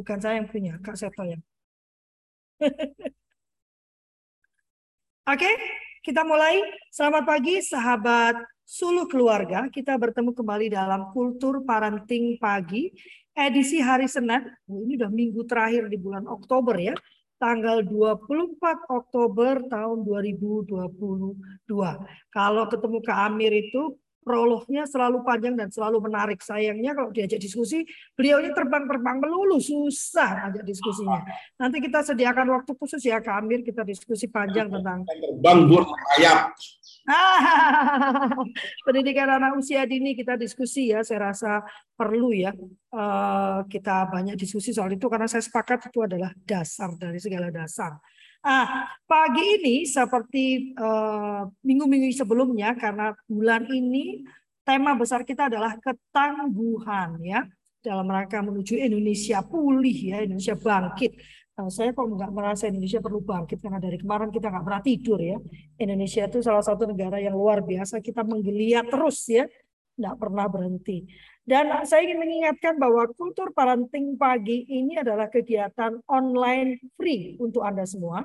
Bukan saya yang punya, Kak Seto yang. Oke, kita mulai. Selamat pagi sahabat Suluh Keluarga. Kita bertemu kembali dalam Kultur Parenting Pagi edisi hari Senin. Ini udah minggu terakhir di bulan Oktober ya. Tanggal 24 Oktober tahun 2022. Kalau ketemu Kak Amir itu prolognya selalu panjang dan selalu menarik. Sayangnya kalau diajak diskusi, beliaunya terbang-terbang melulu, susah ajak diskusinya. Nanti kita sediakan waktu khusus ya Kak Amir, kita diskusi panjang tentang terbang buat merayap. Pendidikan anak usia dini kita diskusi ya, saya rasa perlu ya eh, kita banyak diskusi soal itu karena saya sepakat itu adalah dasar dari segala dasar. Ah, pagi ini seperti eh, minggu-minggu uh, sebelumnya karena bulan ini tema besar kita adalah ketangguhan ya dalam rangka menuju Indonesia pulih ya Indonesia bangkit. Nah, saya kok nggak merasa Indonesia perlu bangkit karena dari kemarin kita nggak pernah tidur ya. Indonesia itu salah satu negara yang luar biasa kita menggeliat terus ya, nggak pernah berhenti. Dan saya ingin mengingatkan bahwa kultur parenting pagi ini adalah kegiatan online free untuk Anda semua.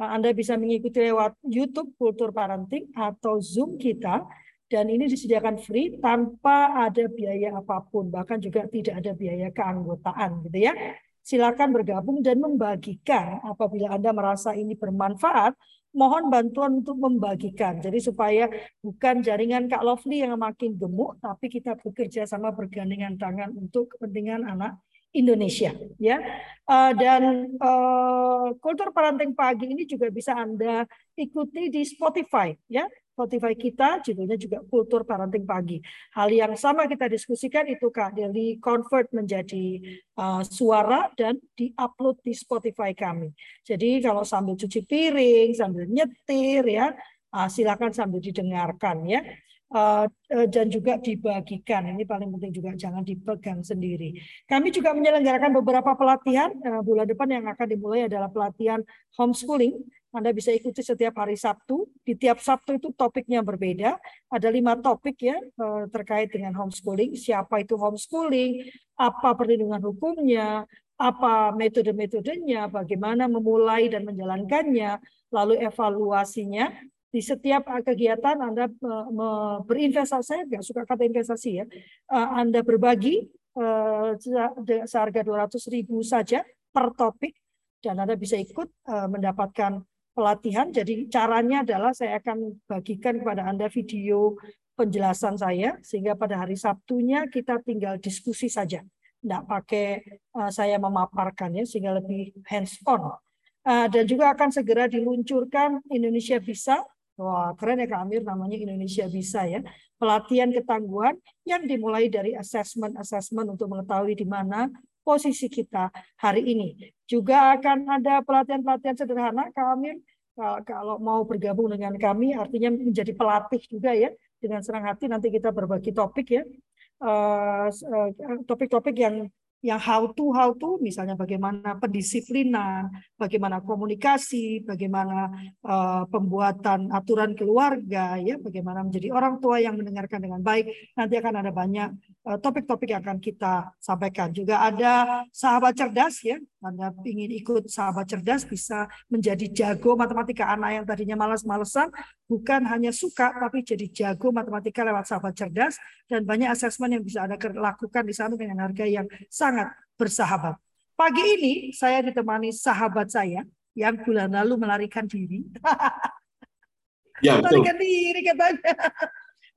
Uh, Anda bisa mengikuti lewat YouTube Kultur Parenting atau Zoom kita. Dan ini disediakan free tanpa ada biaya apa pun, bahkan juga tidak ada biaya keanggotaan gitu ya. Silakan bergabung dan membagikan apabila Anda merasa ini bermanfaat, mohon bantuan untuk membagikan. Jadi supaya bukan jaringan Kak Lovely yang makin gemuk, tapi kita bekerja sama bergandengan tangan untuk kepentingan anak Indonesia ya. Uh, dan uh, kultur parenting pagi ini juga bisa anda ikuti di Spotify ya. Spotify kita judulnya juga kultur parenting pagi. Hal yang sama kita diskusikan itu kak dari convert menjadi uh, suara dan diupload di Spotify kami. Jadi kalau sambil cuci piring sambil nyetir ya uh, silakan sambil didengarkan ya uh, dan juga dibagikan. Ini paling penting juga jangan dipegang sendiri. Kami juga menyelenggarakan beberapa pelatihan uh, bulan depan yang akan dimulai adalah pelatihan homeschooling. Anda bisa ikuti setiap hari Sabtu. Di tiap Sabtu itu topiknya berbeda. Ada lima topik ya terkait dengan homeschooling. Siapa itu homeschooling? Apa perlindungan hukumnya? Apa metode-metodenya? Bagaimana memulai dan menjalankannya? Lalu evaluasinya di setiap uh, kegiatan Anda berinvestasi, saya nggak suka kata investasi ya, uh, Anda berbagi uh, seharga 200 ribu saja per topik dan Anda bisa ikut mendapatkan pelatihan. Jadi caranya adalah saya akan bagikan kepada Anda video penjelasan saya sehingga pada hari Sabtunya kita tinggal diskusi saja. Tidak pakai saya memaparkan ya sehingga lebih hands on. dan juga akan segera diluncurkan Indonesia Bisa Wah, keren ya Kak Amir, namanya Indonesia Bisa ya. Pelatihan ketangguhan yang dimulai dari assessment-assessment untuk mengetahui di mana posisi kita hari ini. Juga akan ada pelatihan-pelatihan sederhana Kak Amir, kalau mau bergabung dengan kami, artinya menjadi pelatih juga ya, dengan senang hati nanti kita berbagi topik ya. Eh, eh, topik-topik yang yang how to how to misalnya bagaimana pendisiplinan, bagaimana komunikasi, bagaimana uh, pembuatan aturan keluarga ya, bagaimana menjadi orang tua yang mendengarkan dengan baik. Nanti akan ada banyak Eh, topik-topik yang akan kita sampaikan. Juga ada sahabat cerdas ya. Anda ingin ikut sahabat cerdas bisa menjadi jago matematika anak yang tadinya malas-malesan bukan hanya suka tapi jadi jago matematika lewat sahabat cerdas dan banyak asesmen yang bisa Anda lakukan di sana dengan harga yang sangat bersahabat. Pagi ini saya ditemani sahabat saya yang bulan lalu melarikan diri. Ya, betul. melarikan diri katanya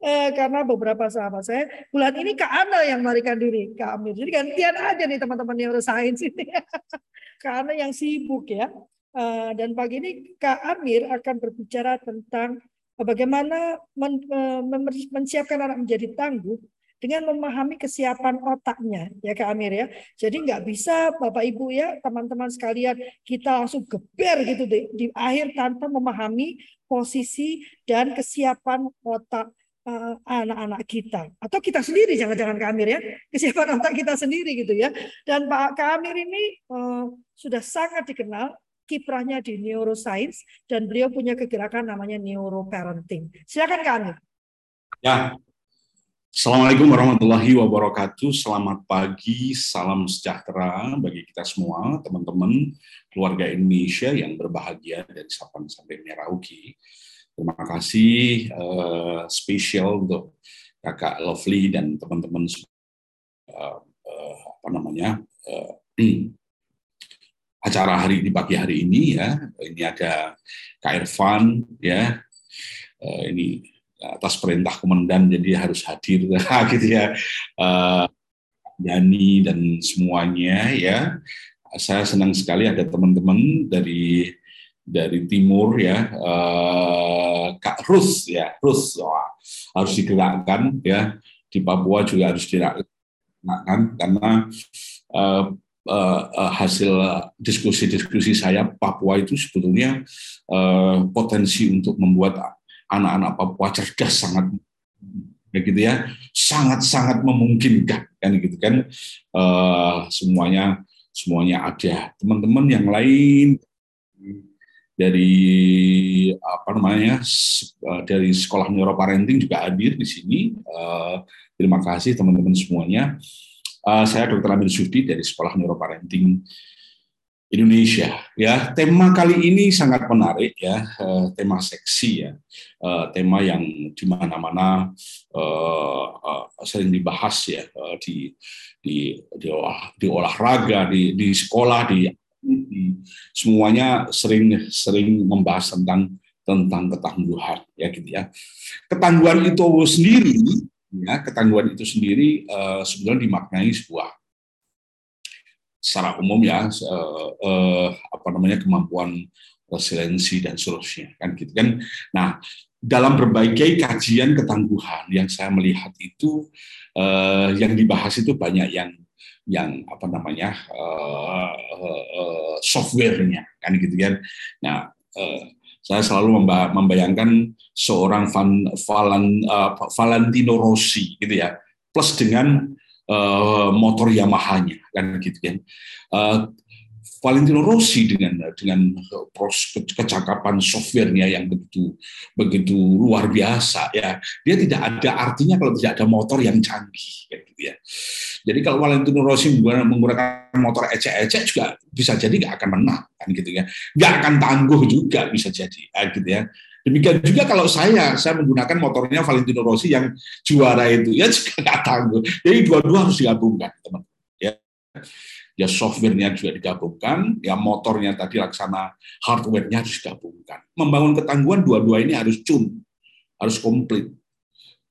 eh, karena beberapa sahabat saya bulan ini Kak Ana yang melarikan diri Kak Amir. Jadi gantian aja nih teman-teman yang neuroscience ini. Kak Ana yang sibuk ya. Eh, dan pagi ini Kak Amir akan berbicara tentang bagaimana men, eh, men, mensiapkan anak menjadi tangguh dengan memahami kesiapan otaknya ya Kak Amir ya. Jadi nggak bisa Bapak Ibu ya teman-teman sekalian kita langsung geber gitu di, di akhir tanpa memahami posisi dan kesiapan otak anak-anak uh, kita. Atau kita sendiri jangan-jangan Kak Amir ya. Kesiapan otak kita sendiri gitu ya. Dan Pak Kak Amir ini uh, sudah sangat dikenal kiprahnya di neuroscience dan beliau punya kegerakan namanya neuroparenting. Silakan Kak Amir. Ya. Assalamualaikum warahmatullahi wabarakatuh. Selamat pagi, salam sejahtera bagi kita semua, teman-teman keluarga Indonesia yang berbahagia dari Sabang sampai Merauke. Terima kasih uh, spesial untuk kakak Lovely dan teman-teman uh, uh, apa namanya uh, acara hari di pagi hari ini ya. Ini ada Kak Irfan ya. Uh, ini atas perintah komandan jadi harus hadir gitu ya uh, dan semuanya ya saya senang sekali ada teman-teman dari dari timur ya uh, Kak Rus ya Rus. Wah, harus digerakkan ya. Di Papua juga harus digerakkan karena uh, uh, hasil diskusi-diskusi saya Papua itu sebetulnya uh, potensi untuk membuat anak-anak Papua cerdas sangat begitu ya. Sangat sangat memungkinkan kan gitu kan. Uh, semuanya semuanya ada. Teman-teman yang lain dari apa namanya eh, dari sekolah neuroparenting juga hadir di sini. Uh, terima kasih teman-teman semuanya. Uh, saya Dr. Amir Sufdi dari sekolah neuroparenting Indonesia. Ya tema kali ini sangat menarik ya tema seksi ya. Tema yang di mana-mana sering dibahas ya di di di, di olahraga di di sekolah di semuanya sering sering membahas tentang tentang ketangguhan ya gitu ya ketangguhan itu sendiri ya ketangguhan itu sendiri uh, sebenarnya dimaknai sebuah secara umum ya uh, uh, apa namanya kemampuan resiliensi dan seterusnya kan gitu kan. Nah dalam berbagai kajian ketangguhan yang saya melihat itu uh, yang dibahas itu banyak yang yang apa namanya uh, uh, softwarenya kan gitu kan. Nah uh, saya selalu membayangkan seorang Van, Valen, uh, Valentino Rossi gitu ya plus dengan uh, motor Yamaha-nya kan gitu kan. Uh, Valentino Rossi dengan dengan kecakapan softwarenya yang begitu begitu luar biasa ya dia tidak ada artinya kalau tidak ada motor yang canggih gitu ya jadi kalau Valentino Rossi menggunakan motor ecek-ecek juga bisa jadi nggak akan menang kan gitu ya nggak akan tangguh juga bisa jadi kan gitu ya Demikian juga kalau saya, saya menggunakan motornya Valentino Rossi yang juara itu, ya juga nggak tangguh. Jadi dua-dua harus digabungkan, teman. Ya, ya softwarenya juga digabungkan, ya motornya tadi laksana hardwarenya harus digabungkan. Membangun ketangguhan dua-dua ini harus cun, harus komplit,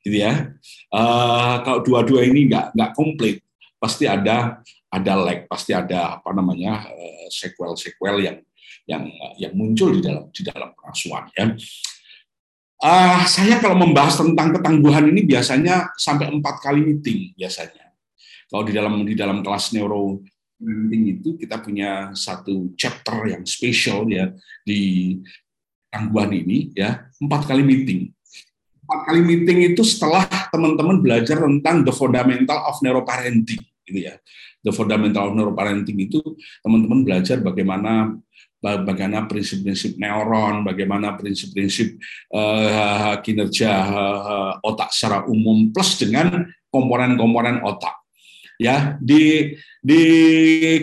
gitu ya. Uh, kalau dua-dua ini nggak nggak komplit, pasti ada ada lag, pasti ada apa namanya uh, sequel-sequel yang yang yang muncul di dalam di dalam pengasuhan ya. Uh, saya kalau membahas tentang ketangguhan ini biasanya sampai empat kali meeting biasanya. Kalau di dalam di dalam kelas neuro meeting itu kita punya satu chapter yang spesial ya di tangguhan ini ya empat kali meeting. Empat kali meeting itu setelah teman-teman belajar tentang the fundamental of neuroparenting gitu ya. The fundamental of neuroparenting itu teman-teman belajar bagaimana bagaimana prinsip-prinsip neuron, bagaimana prinsip-prinsip uh, kinerja uh, otak secara umum plus dengan komponen-komponen otak. Ya, di di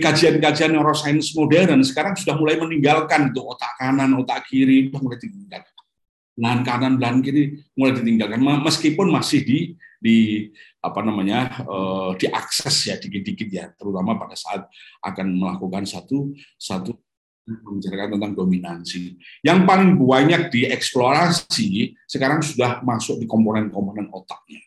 kajian-kajian neuroscience modern sekarang sudah mulai meninggalkan tuh otak kanan, otak kiri, sudah mulai ditinggalkan. Belahan kanan, belahan kiri mulai ditinggalkan meskipun masih di di apa namanya uh, diakses ya dikit-dikit ya, terutama pada saat akan melakukan satu satu membicarakan tentang dominansi. Yang paling banyak dieksplorasi sekarang sudah masuk di komponen-komponen otaknya.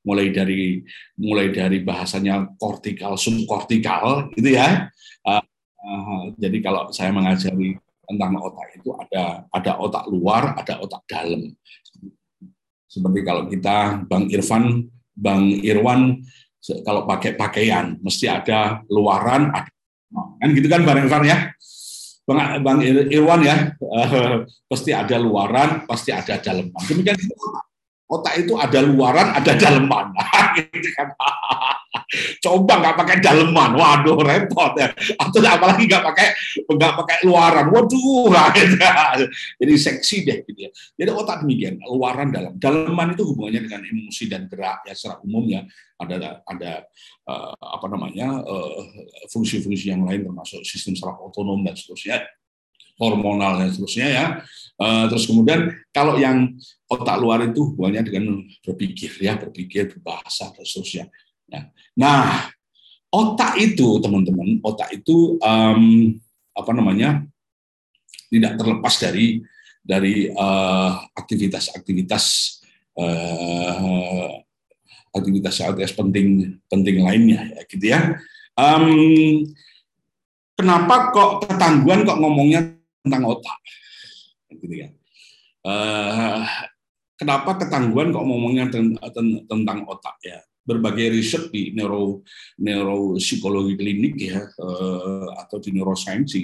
Mulai dari mulai dari bahasanya kortikal, subkortikal, gitu ya. Uh, uh, jadi kalau saya mengajari tentang otak itu ada ada otak luar, ada otak dalam. Seperti kalau kita Bang Irfan, Bang Irwan kalau pakai pakaian mesti ada luaran, ada kan gitu kan Bang Irfan ya Bang, Bang Irwan ya, uh, pasti ada luaran, pasti ada dalam. Demikian itu ada luaran, ada daleman. Coba nggak pakai daleman, waduh repot ya. Atau apalagi nggak pakai nggak pakai luaran, waduh. Gitu. Jadi seksi deh gitu ya. Jadi otak demikian, luaran dalam. Daleman itu hubungannya dengan emosi dan gerak ya secara umum ya. Ada ada uh, apa namanya fungsi fungsi-fungsi yang lain termasuk sistem saraf otonom dan seterusnya hormonal dan seterusnya ya. Uh, terus kemudian kalau yang otak luar itu hubungannya dengan berpikir ya, berpikir, berbahasa dan seterusnya. Ya. Nah, otak itu teman-teman, otak itu um, apa namanya tidak terlepas dari dari aktivitas-aktivitas uh, aktivitas-aktivitas penting penting lainnya ya gitu ya. Um, kenapa kok ketangguhan kok ngomongnya tentang otak? gitu ya. Uh, kenapa ketangguhan kok ngomongnya tentang otak ya? Berbagai riset di neuro neuropsikologi klinik ya uh, atau di neuroscience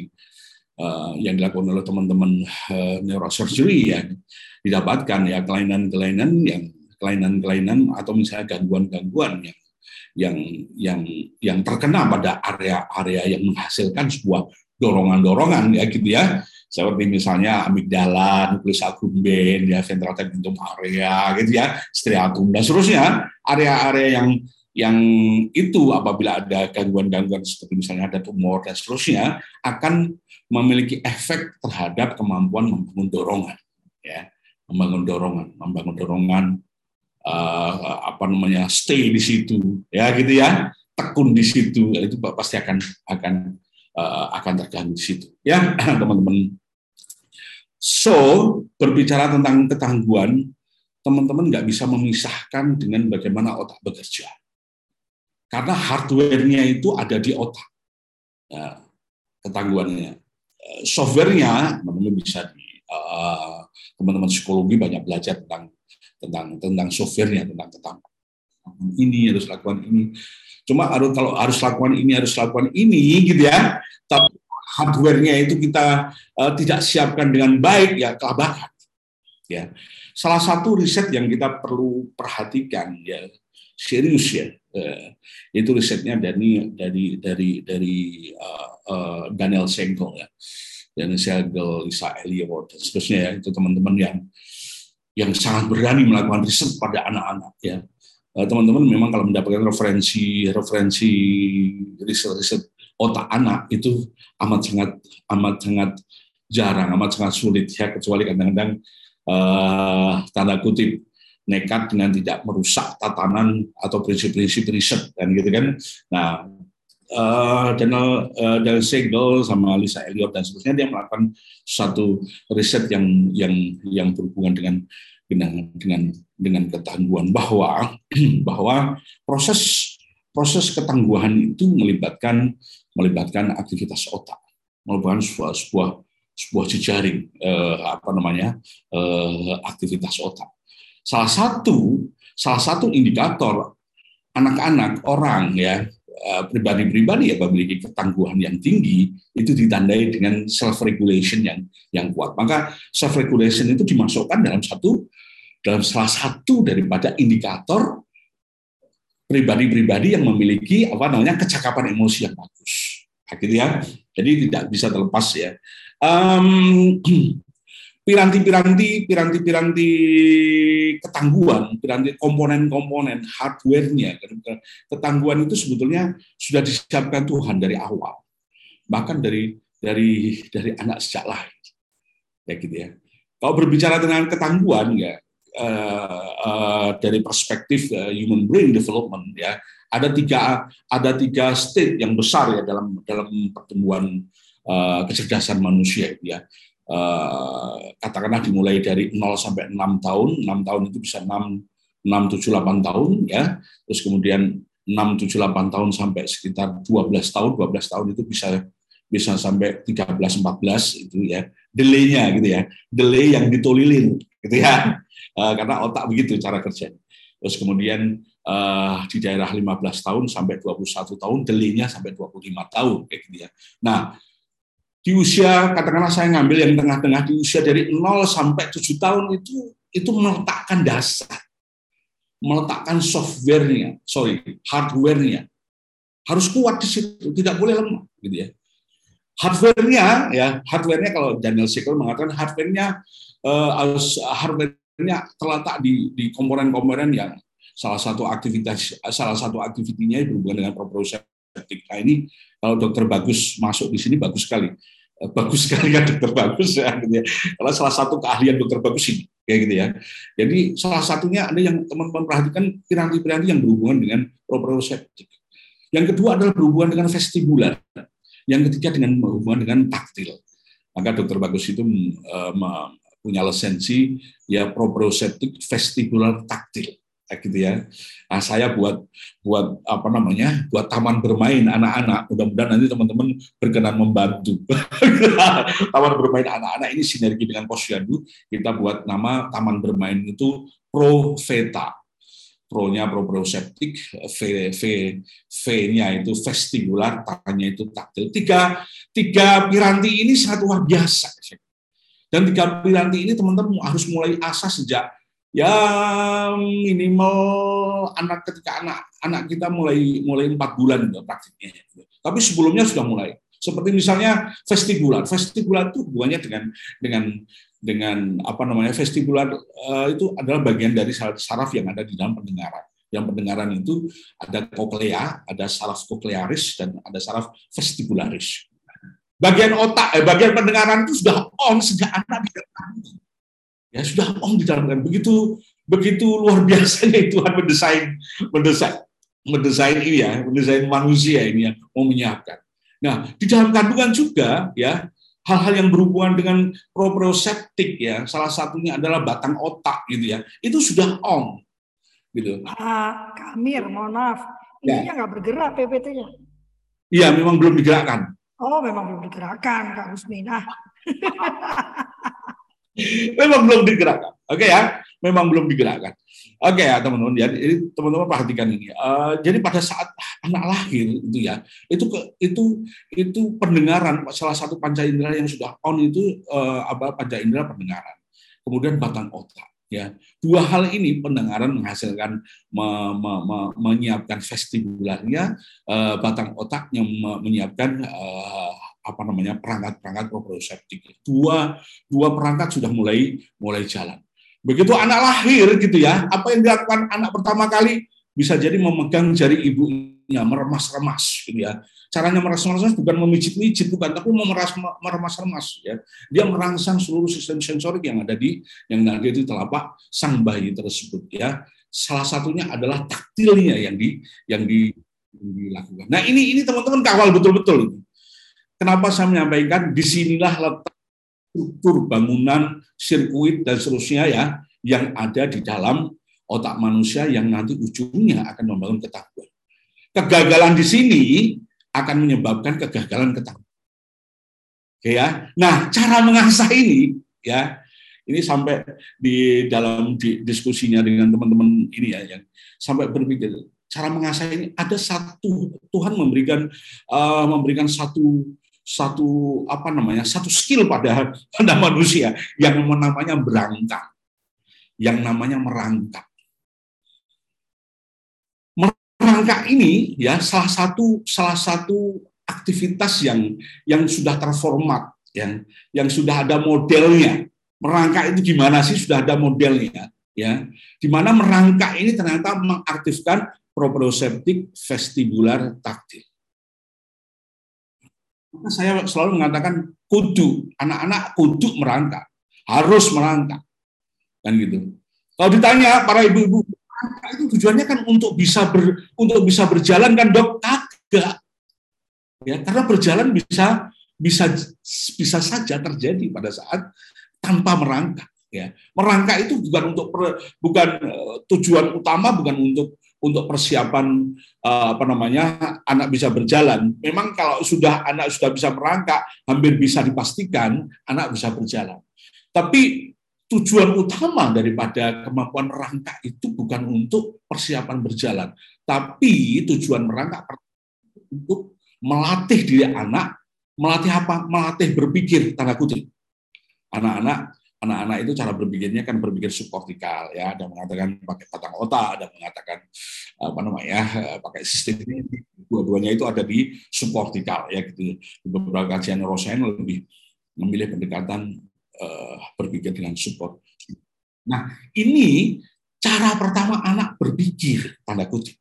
uh, yang dilakukan oleh teman-teman neurosurgery ya didapatkan ya kelainan-kelainan yang kelainan-kelainan atau misalnya gangguan-gangguan yang yang yang yang terkena pada area-area yang menghasilkan sebuah dorongan-dorongan ya gitu ya. Seperti misalnya amigdala, nukleus accumbens, ya ventral tegmentum area, gitu ya, striatum dan seterusnya, area-area yang yang itu apabila ada gangguan-gangguan seperti misalnya ada tumor dan seterusnya akan memiliki efek terhadap kemampuan membangun dorongan, ya, membangun dorongan, membangun dorongan uh, apa namanya stay di situ, ya gitu ya, tekun di situ, itu pasti akan akan uh, akan terganggu di situ, ya teman-teman So, berbicara tentang ketangguhan, teman-teman nggak bisa memisahkan dengan bagaimana otak bekerja. Karena hardware-nya itu ada di otak. Ya, ketangguhannya. Eh, software-nya, teman-teman bisa di uh, teman-teman psikologi banyak belajar tentang tentang tentang software-nya, tentang tentang ini harus lakukan ini. Cuma harus kalau harus lakukan ini harus lakukan ini gitu ya. Tapi hardware-nya itu kita uh, tidak siapkan dengan baik ya kelabakan. Ya. Salah satu riset yang kita perlu perhatikan ya serius ya uh, itu risetnya dari dari dari dari uh, uh, Daniel Sengel ya. Daniel Sengel, Lisa Elliot dan seterusnya ya itu teman-teman yang yang sangat berani melakukan riset pada anak-anak ya teman-teman memang kalau mendapatkan referensi referensi riset-riset otak anak itu amat sangat amat sangat jarang, amat sangat sulit ya kecuali kadang-kadang uh, tanda kutip nekat dengan tidak merusak tatanan atau prinsip-prinsip riset dan gitu kan. Nah, uh, Daniel uh, Daniel Segel sama Lisa Elliot dan seterusnya dia melakukan satu riset yang yang yang berhubungan dengan dengan dengan dengan ketangguhan bahwa bahwa proses proses ketangguhan itu melibatkan melibatkan aktivitas otak, melibatkan sebuah sebuah, sebuah jejaring eh, apa namanya eh, aktivitas otak. Salah satu salah satu indikator anak-anak orang ya pribadi-pribadi ya memiliki ketangguhan yang tinggi itu ditandai dengan self regulation yang yang kuat. Maka self regulation itu dimasukkan dalam satu dalam salah satu daripada indikator pribadi-pribadi yang memiliki apa namanya kecakapan emosi yang bagus. Nah, gitu. Jadi tidak bisa terlepas ya. Um, piranti-piranti, piranti-piranti ketangguhan, piranti komponen-komponen hardware-nya, ketangguhan itu sebetulnya sudah disiapkan Tuhan dari awal, bahkan dari dari dari anak sejak lahir, ya gitu ya. Kalau berbicara dengan ketangguhan ya, uh, uh, dari perspektif uh, human brain development ya ada tiga ada tiga state yang besar ya dalam dalam pertumbuhan uh, kecerdasan manusia ya uh, katakanlah dimulai dari 0 sampai 6 tahun 6 tahun itu bisa 6 6 7 8 tahun ya terus kemudian 6 7 8 tahun sampai sekitar 12 tahun 12 tahun itu bisa bisa sampai 13 14 itu ya delay-nya gitu ya delay yang ditolilin gitu ya uh, karena otak begitu cara kerja. Terus kemudian uh, di daerah 15 tahun sampai 21 tahun, delinya sampai 25 tahun kayak gitu ya. Nah, di usia katakanlah saya ngambil yang tengah-tengah di usia dari 0 sampai 7 tahun itu itu meletakkan dasar meletakkan softwarenya, sorry, hardwarenya harus kuat di situ, tidak boleh lemah, gitu ya. Hardwarenya, ya, hardwarenya kalau Daniel Siegel mengatakan hardwarenya uh, harus hardwarenya terletak di di komponen-komponen yang salah satu aktivitas salah satu aktivitinya berhubungan dengan proprioceptik. Nah ini kalau dokter bagus masuk di sini bagus sekali eh, bagus sekali kan dokter bagus ya gitu ya. Kalau salah satu keahlian dokter bagus ini kayak gitu ya. Jadi salah satunya ada yang teman-teman perhatikan piranti-piranti yang berhubungan dengan proprioceptik. Yang kedua adalah berhubungan dengan vestibular. Yang ketiga dengan berhubungan dengan taktil. Maka dokter bagus itu uh, punya lisensi ya proprioceptik vestibular taktil gitu ya. Nah, saya buat buat apa namanya? buat taman bermain anak-anak. Mudah-mudahan nanti teman-teman berkenan membantu. taman bermain anak-anak ini sinergi dengan Posyandu, kita buat nama taman bermain itu Profeta. Pro-nya proprioceptik, V, V, V-nya itu vestibular, tangannya itu taktil. Tiga, tiga piranti ini sangat luar biasa. Dan tiga piranti ini teman-teman harus mulai asah sejak ya minimal anak ketika anak anak kita mulai mulai empat bulan gitu, praktiknya. Tapi sebelumnya sudah mulai. Seperti misalnya vestibular. Vestibular itu hubungannya dengan dengan dengan apa namanya vestibular uh, itu adalah bagian dari saraf yang ada di dalam pendengaran. Yang pendengaran itu ada koklea, ada saraf koklearis dan ada saraf vestibularis. Bagian otak, eh, bagian pendengaran itu sudah on sejak anak Ya sudah om dijalankan begitu begitu luar biasanya Tuhan mendesain mendesain mendesain ini ya, mendesain manusia ini yang mau menyiapkan. Nah, di dalam kandungan juga ya hal-hal yang berhubungan dengan proprioceptik ya, salah satunya adalah batang otak gitu ya. Itu sudah on gitu. Ah, Kamir, mohon maaf. Ini ya. nggak bergerak PPT-nya. Iya, memang belum digerakkan. Oh, memang belum digerakkan, Kak Usmin. Ah. memang belum digerakkan. Oke okay, ya, memang belum digerakkan. Oke okay, ya teman-teman, ya, jadi teman-teman perhatikan ini. Uh, jadi pada saat anak lahir itu ya, itu ke, itu itu pendengaran salah satu panca indera yang sudah on itu uh, apa panca indera pendengaran. Kemudian batang otak ya dua hal ini pendengaran menghasilkan me, me, me, menyiapkan vestibularnya uh, batang otaknya me, menyiapkan uh, apa namanya perangkat-perangkat proprioceptik. Dua dua perangkat sudah mulai mulai jalan. Begitu anak lahir gitu ya, apa yang dilakukan anak pertama kali bisa jadi memegang jari ibunya, meremas-remas gitu ya. Caranya meremas-remas bukan memijit-mijit bukan, tapi meremas-remas ya. Dia merangsang seluruh sistem sensorik yang ada di yang ada di telapak sang bayi tersebut ya. Salah satunya adalah taktilnya yang di yang di dilakukan. Nah ini ini teman-teman kawal betul-betul Kenapa saya menyampaikan di sinilah letak struktur bangunan, sirkuit dan seterusnya ya yang ada di dalam otak manusia yang nanti ujungnya akan membangun ketakutan. Kegagalan di sini akan menyebabkan kegagalan ketakutan. Oke ya. Nah, cara mengasah ini ya ini sampai di dalam di, diskusinya dengan teman-teman ini ya yang sampai berpikir cara mengasah ini ada satu Tuhan memberikan uh, memberikan satu satu apa namanya satu skill pada pada manusia yang namanya berangkat yang namanya merangkak. Merangkak ini ya salah satu salah satu aktivitas yang yang sudah terformat yang yang sudah ada modelnya. Merangkak itu gimana sih? Sudah ada modelnya ya. Di mana merangkak ini ternyata mengaktifkan proprioceptik vestibular taktil saya selalu mengatakan kudu, anak-anak kudu merangkak, harus merangkak. Kan gitu. Kalau ditanya para ibu-ibu, itu tujuannya kan untuk bisa ber, untuk bisa berjalan kan dok? Kagak. Ya karena berjalan bisa bisa bisa saja terjadi pada saat tanpa merangkak ya. Merangkak itu bukan untuk per, bukan eh, tujuan utama bukan untuk untuk persiapan uh, apa namanya anak bisa berjalan. Memang kalau sudah anak sudah bisa merangkak, hampir bisa dipastikan anak bisa berjalan. Tapi tujuan utama daripada kemampuan merangkak itu bukan untuk persiapan berjalan, tapi tujuan merangkak untuk melatih diri anak, melatih apa? Melatih berpikir tanda kutip. Anak-anak anak-anak itu cara berpikirnya kan berpikir subkortikal ya. Ada mengatakan pakai batang otak ada mengatakan apa namanya pakai sistem ini. Dua-duanya itu ada di subkortikal ya gitu. Di beberapa kajian neuroscience lebih memilih pendekatan uh, berpikir dengan support. Nah ini cara pertama anak berpikir tanda kutip.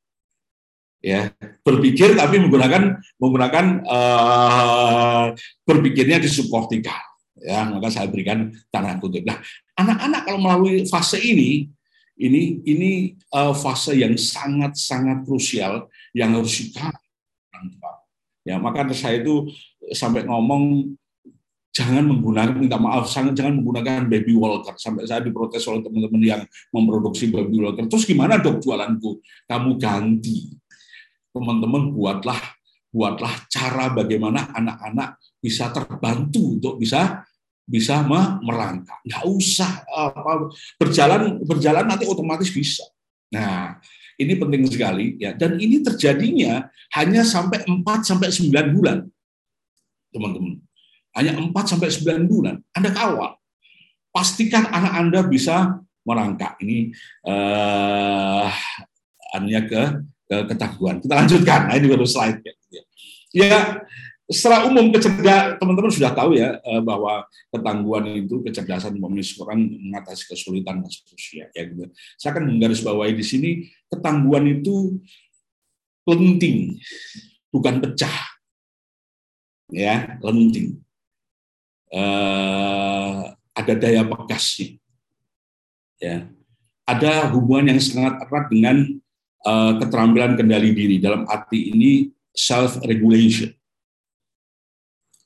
Ya berpikir tapi menggunakan menggunakan uh, berpikirnya di subkortikal ya maka saya berikan tanda kutip. Nah, anak-anak kalau melalui fase ini, ini ini uh, fase yang sangat sangat krusial yang harus kita Ya, maka saya itu sampai ngomong jangan menggunakan minta maaf sangat jangan menggunakan baby walker. Sampai saya diprotes oleh teman-teman yang memproduksi baby walker. Terus gimana dok jualanku? Kamu ganti. Teman-teman buatlah buatlah cara bagaimana anak-anak bisa terbantu untuk bisa bisa merangkak. Nggak usah apa, berjalan berjalan nanti otomatis bisa. Nah, ini penting sekali ya. Dan ini terjadinya hanya sampai 4 sampai 9 bulan. Teman-teman. Hanya 4 sampai 9 bulan. Anda kawal. Pastikan anak Anda bisa merangkak. Ini eh hanya ke, ke. Kita lanjutkan. Nah, ini baru slide ya. Ya, secara umum kecerdasan teman-teman sudah tahu ya eh, bahwa ketangguhan itu kecerdasan orang mengatasi kesulitan dan seterusnya ya gitu. Saya akan menggarisbawahi di sini ketangguhan itu penting bukan pecah ya lenting eh, ada daya pekasnya ya. Ada hubungan yang sangat erat dengan uh, keterampilan kendali diri. Dalam arti ini self regulation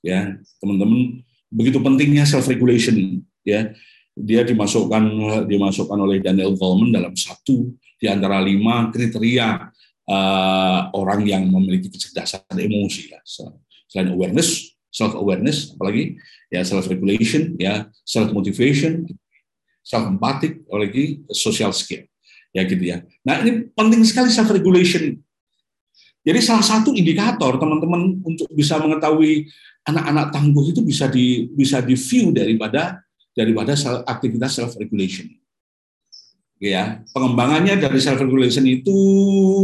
ya teman-teman. Begitu pentingnya self regulation ya. Dia dimasukkan dimasukkan oleh Daniel Goleman dalam satu di antara lima kriteria uh, orang yang memiliki kecerdasan emosi ya. Selain awareness self awareness apalagi ya self regulation ya self motivation self empathic apalagi social skill ya gitu ya. Nah ini penting sekali self regulation jadi salah satu indikator teman-teman untuk bisa mengetahui anak-anak tangguh itu bisa di bisa di view daripada daripada aktivitas self regulation. Ya, pengembangannya dari self regulation itu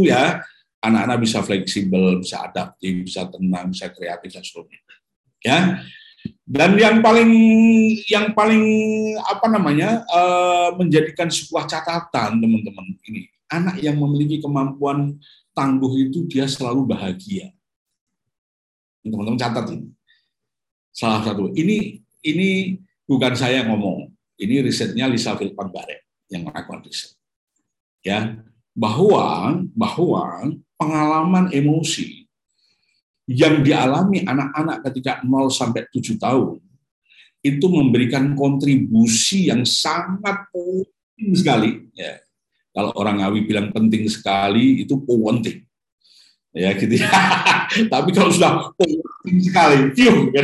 ya anak-anak bisa fleksibel, bisa adaptif, bisa tenang, bisa kreatif dan seterusnya. Ya. Dan yang paling yang paling apa namanya uh, menjadikan sebuah catatan teman-teman ini anak yang memiliki kemampuan tangguh itu dia selalu bahagia. Teman-teman catat ini salah satu. Ini ini bukan saya ngomong, ini risetnya Lisa Philpott Barrett yang melakukan riset. Ya, bahwa bahwa pengalaman emosi yang dialami anak-anak ketika 0 sampai 7 tahun itu memberikan kontribusi yang sangat penting sekali ya. Kalau orang Ngawi bilang penting sekali itu penting ya gitu ya. Tapi kalau sudah penting sekali, cium.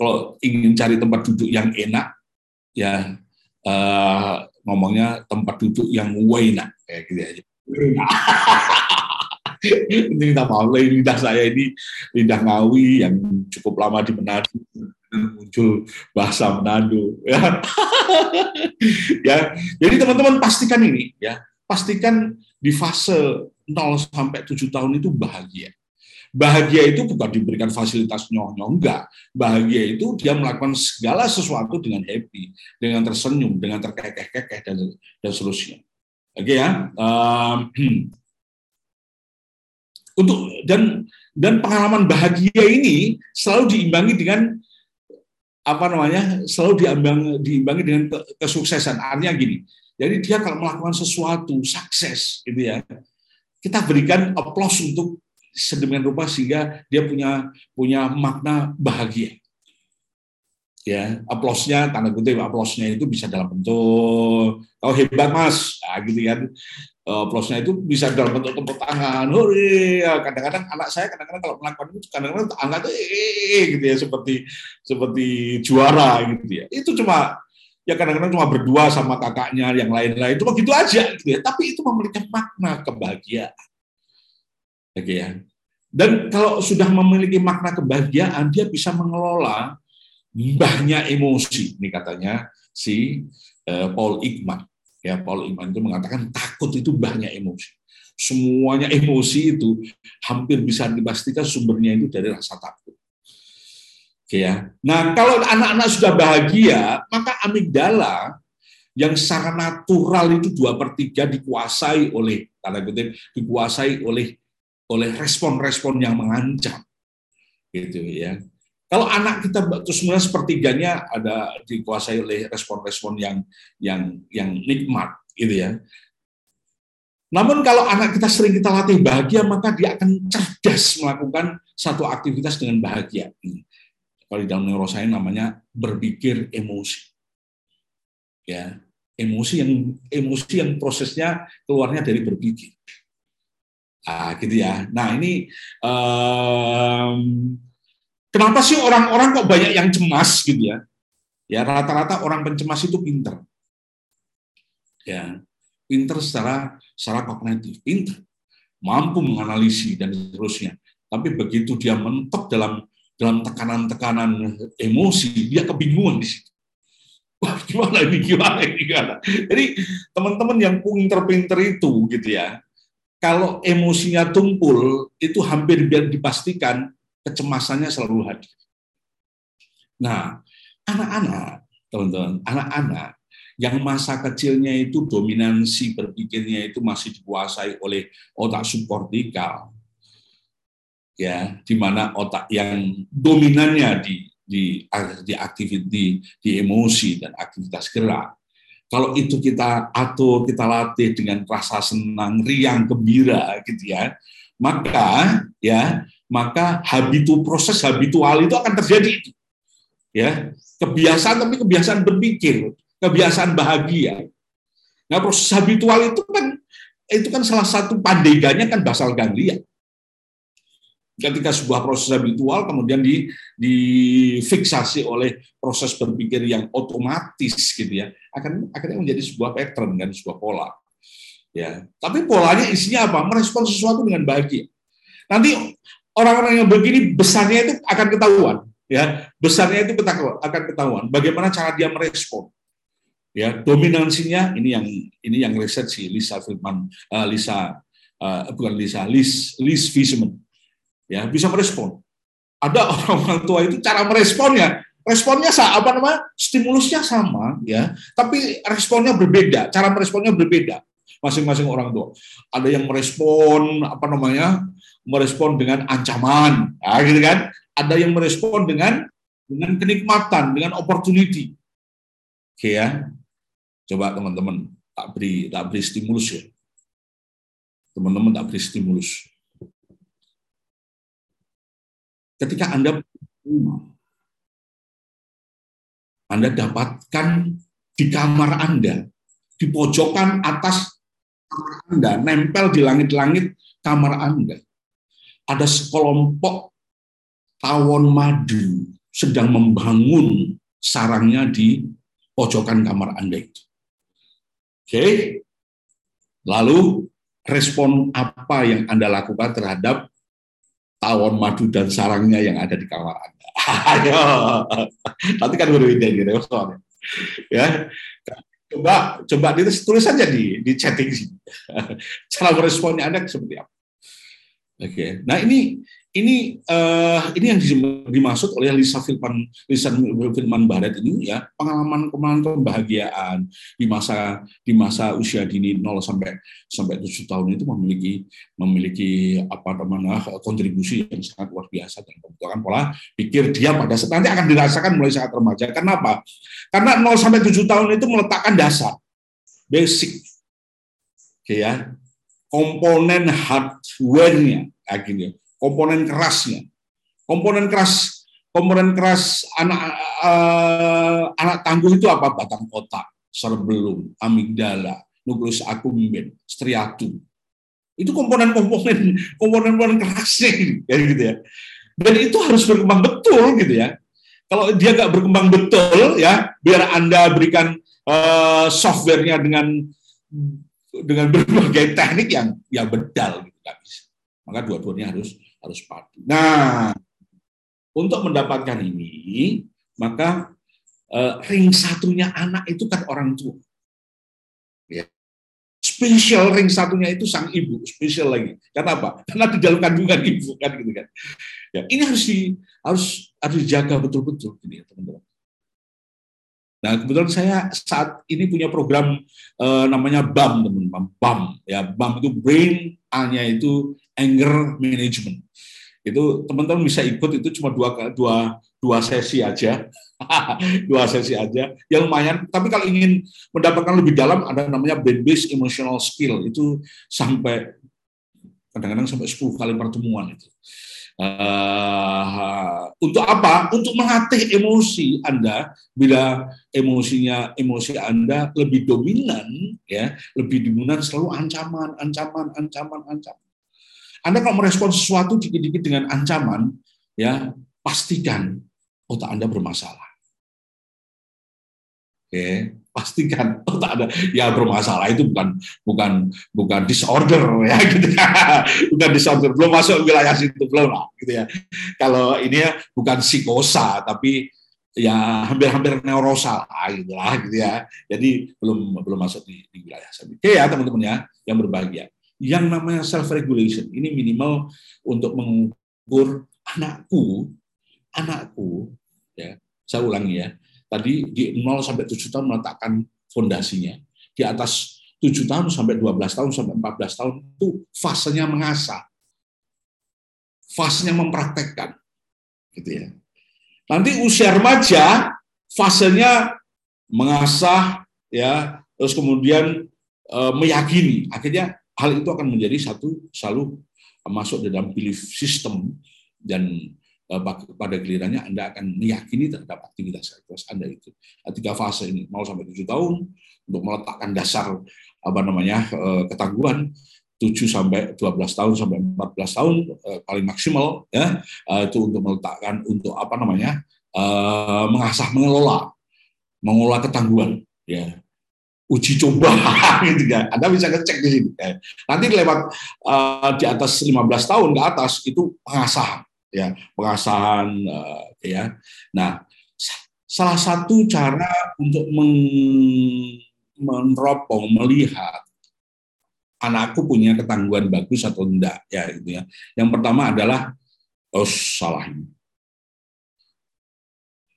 kalau ingin cari tempat duduk yang enak, ya uh, ngomongnya tempat duduk yang enak kayak gitu aja. ini minta maaf lidah saya ini lidah Ngawi yang cukup lama di Manado muncul bahasa Manado ya. ya jadi teman-teman pastikan ini ya pastikan di fase 0 sampai 7 tahun itu bahagia. Bahagia itu bukan diberikan fasilitas nyoh-nyoh, enggak. Bahagia itu dia melakukan segala sesuatu dengan happy, dengan tersenyum, dengan terkekeh-kekeh, dan, dan seterusnya. Oke ya. Um, untuk dan dan pengalaman bahagia ini selalu diimbangi dengan apa namanya selalu diimbangi, diimbangi dengan kesuksesan artinya gini jadi dia kalau melakukan sesuatu sukses gitu ya, kita berikan aplaus untuk sedemikian rupa sehingga dia punya punya makna bahagia. Ya, aplausnya tanda kutip aplausnya itu bisa dalam bentuk oh hebat mas, nah, gitu kan. Aplausnya itu bisa dalam bentuk tepuk tangan. Hore, ya, kadang-kadang anak saya kadang-kadang kalau melakukan itu kadang-kadang angkat eh gitu ya seperti seperti juara gitu ya. Itu cuma ya kadang-kadang cuma berdua sama kakaknya yang lain-lain. Itu begitu aja gitu ya. Tapi itu memiliki makna kebahagiaan. Oke ya. Dan kalau sudah memiliki makna kebahagiaan dia bisa mengelola mbahnya emosi ini katanya si uh, Paul Ekman. Ya Paul Ekman itu mengatakan takut itu mbahnya emosi. Semuanya emosi itu hampir bisa dipastikan sumbernya itu dari rasa takut Oke ya. Nah, kalau anak-anak sudah bahagia, maka amigdala yang secara natural itu dua per tiga dikuasai oleh tanda kutip dikuasai oleh oleh respon-respon yang mengancam, gitu ya. Kalau anak kita terus sebenarnya sepertiganya ada dikuasai oleh respon-respon yang yang yang nikmat, gitu ya. Namun kalau anak kita sering kita latih bahagia, maka dia akan cerdas melakukan satu aktivitas dengan bahagia kalau di dalam neuroscience namanya berpikir emosi. Ya, emosi yang emosi yang prosesnya keluarnya dari berpikir. Ah, gitu ya. Nah, ini um, kenapa sih orang-orang kok banyak yang cemas gitu ya? Ya, rata-rata orang pencemas itu pinter. Ya, pinter secara secara kognitif, pinter, mampu menganalisis dan seterusnya. Tapi begitu dia mentok dalam dalam tekanan-tekanan emosi, dia kebingungan di situ. Wah, gimana ini, gimana ini, gimana. Jadi teman-teman yang pinter-pinter itu gitu ya, kalau emosinya tumpul, itu hampir biar dipastikan kecemasannya selalu hadir. Nah, anak-anak, teman-teman, anak-anak yang masa kecilnya itu dominansi berpikirnya itu masih dikuasai oleh otak subkortikal, ya di mana otak yang dominannya di di di aktiviti di emosi dan aktivitas gerak. Kalau itu kita atur kita latih dengan rasa senang riang gembira gitu ya maka ya maka habitu proses habitual itu akan terjadi. Ya kebiasaan tapi kebiasaan berpikir kebiasaan bahagia. Nah proses habitual itu kan itu kan salah satu pandeganya kan basal ganglia ketika sebuah proses habitual kemudian di difiksasi oleh proses berpikir yang otomatis gitu ya akan akhirnya menjadi sebuah pattern dan sebuah pola ya. Tapi polanya isinya apa? Merespon sesuatu dengan bahagia. Nanti orang-orang yang begini besarnya itu akan ketahuan ya. Besarnya itu akan ketahuan bagaimana cara dia merespon ya. Dominansinya ini yang ini yang riset si Lisa Friedman uh, Lisa uh, bukan Lisa Liz Liz Wiseman ya bisa merespon. Ada orang-orang tua itu cara meresponnya, responnya apa namanya stimulusnya sama ya, tapi responnya berbeda, cara meresponnya berbeda masing-masing orang tua. Ada yang merespon apa namanya merespon dengan ancaman, ya, gitu kan? Ada yang merespon dengan dengan kenikmatan, dengan opportunity. Oke ya, coba teman-teman tak beri tak beri stimulus ya. Teman-teman tak beri stimulus ketika Anda Anda dapatkan di kamar Anda, di pojokan atas kamar Anda, nempel di langit-langit kamar Anda. Ada sekelompok tawon madu sedang membangun sarangnya di pojokan kamar Anda itu. Oke. Lalu respon apa yang Anda lakukan terhadap tawon madu dan sarangnya yang ada di kamar Anda. Ayo, nanti kan berbeda gitu. Ya, coba coba ditulis tulis saja di di chatting sini. Cara meresponnya Anda seperti apa? Oke, okay. nah ini ini uh, ini yang dimaksud oleh Lisa Filman Lisa Filman Barat ini ya pengalaman pengalaman kebahagiaan di masa di masa usia dini 0 sampai sampai 7 tahun itu memiliki memiliki apa namanya kontribusi yang sangat luar biasa dan pembentukan pola pikir dia pada saat nanti akan dirasakan mulai saat remaja. Kenapa? Karena 0 sampai 7 tahun itu meletakkan dasar basic ya komponen hardware-nya akhirnya komponen kerasnya. Komponen keras komponen keras anak uh, anak tangguh itu apa? Batang otak, cerebellum, amigdala, nukleus accumbens, striatum. Itu komponen-komponen komponen-komponen kerasnya ya gitu ya. Dan itu harus berkembang betul gitu ya. Kalau dia nggak berkembang betul ya, biar Anda berikan uh, softwarenya dengan dengan berbagai teknik yang yang bedal gitu nggak. Maka dua-duanya harus harus padu. Nah, untuk mendapatkan ini, maka uh, ring satunya anak itu kan orang tua. Ya. Spesial ring satunya itu sang ibu, spesial lagi. Karena apa? Karena di dalam kandungan ibu kan gitu kan. Ya, ini harus di, harus harus dijaga betul-betul ini ya teman-teman. Nah, kebetulan saya saat ini punya program uh, namanya BAM, teman-teman. BAM, ya BAM itu brain, A-nya itu anger management. Itu teman-teman bisa ikut itu cuma dua dua dua sesi aja, dua sesi aja. yang lumayan. Tapi kalau ingin mendapatkan lebih dalam, ada namanya brain based emotional skill itu sampai kadang-kadang sampai 10 kali pertemuan itu. Uh, untuk apa? Untuk melatih emosi Anda bila emosinya emosi Anda lebih dominan ya, lebih dominan selalu ancaman, ancaman, ancaman, ancaman. Anda kalau merespon sesuatu dikit-dikit dengan ancaman, ya pastikan otak Anda bermasalah. Oke, pastikan otak Anda ya bermasalah itu bukan bukan bukan disorder ya gitu bukan disorder belum masuk wilayah situ belum lah gitu ya. Kalau ini ya bukan psikosa tapi ya hampir-hampir neurosa gitu lah gitu ya. Jadi belum belum masuk di, di wilayah. Oke ya teman-teman ya yang berbahagia. Yang namanya self regulation ini minimal untuk mengukur anakku anakku ya saya ulangi ya tadi di 0 sampai 7 tahun meletakkan fondasinya. Di atas 7 tahun sampai 12 tahun sampai 14 tahun itu fasenya mengasah. Fasenya mempraktekkan. Gitu ya. Nanti usia remaja fasenya mengasah ya, terus kemudian e, meyakini. Akhirnya hal itu akan menjadi satu selalu masuk dalam belief system dan pada gilirannya Anda akan meyakini terhadap aktivitas aktivitas Anda itu. Tiga fase ini, mau sampai tujuh tahun untuk meletakkan dasar apa namanya eh, ketangguhan 7 sampai 12 tahun sampai 14 tahun eh, paling maksimal ya itu untuk meletakkan untuk apa namanya mengasah mengelola mengelola ketangguhan ya uji coba gitu kan. Anda bisa ngecek di sini. Nanti lewat di atas 15 tahun ke atas itu pengasahan ya pengasahan uh, ya. Nah, salah satu cara untuk meneropong melihat anakku punya ketangguhan bagus atau enggak ya itu ya. Yang pertama adalah oh salah.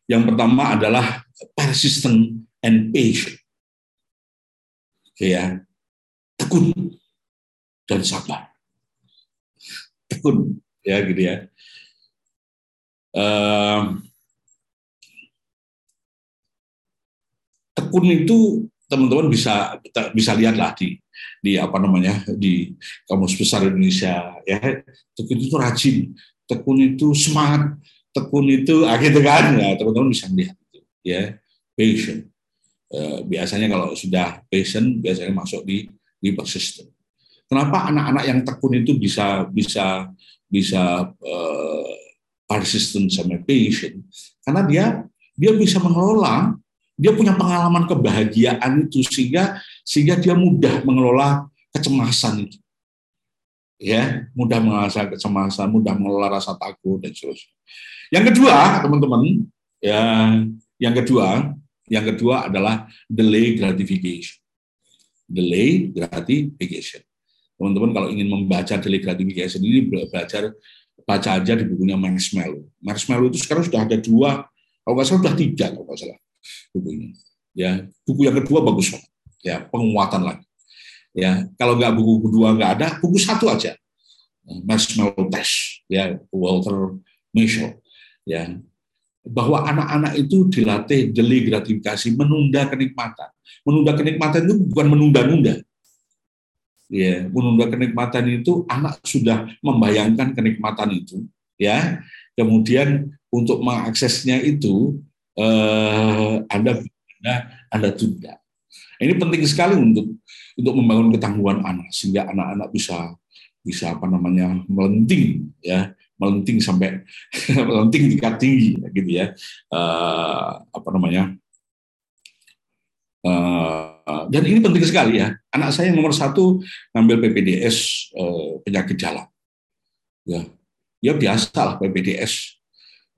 Yang pertama adalah persistent and patient. Ya. Tekun dan sabar. Tekun ya gitu ya tekun itu teman-teman bisa bisa lihatlah di di apa namanya di kamus besar Indonesia ya. Tekun itu rajin tekun itu semangat tekun itu akhirnya gitu kan? Ya teman-teman bisa lihat itu ya. Patient eh, biasanya kalau sudah patient biasanya masuk di di persistent kenapa anak-anak yang tekun itu bisa bisa bisa uh, persistent sama patient karena dia dia bisa mengelola dia punya pengalaman kebahagiaan itu sehingga sehingga dia mudah mengelola kecemasan itu. Ya mudah mengelola kecemasan mudah mengelola rasa takut dan seterusnya. Yang kedua teman-teman ya yang kedua yang kedua adalah delay gratification. Delay gratification. Teman-teman kalau ingin membaca delay gratification ini belajar baca aja di bukunya Marshmallow. Marshmallow itu sekarang sudah ada dua, kalau nggak salah sudah tiga kalau nggak salah bukunya. Ya, buku yang kedua bagus banget. Ya, penguatan lagi. Ya, kalau nggak buku kedua nggak ada, buku satu aja. Marshmallow Test, ya Walter Mischel. Ya, bahwa anak-anak itu dilatih delay gratifikasi, menunda kenikmatan. Menunda kenikmatan itu bukan menunda-nunda, ya menunda kenikmatan itu anak sudah membayangkan kenikmatan itu ya. Kemudian untuk mengaksesnya itu eh, anda anda anda tunda. Ini penting sekali untuk untuk membangun ketangguhan anak sehingga anak-anak bisa bisa apa namanya melenting ya. Melenting sampai melenting tingkat tinggi gitu ya. Uh, apa namanya? Uh, dan ini penting sekali ya. Anak saya yang nomor satu ngambil PPDS eh, penyakit jalan. Ya, ya biasa lah PPDS,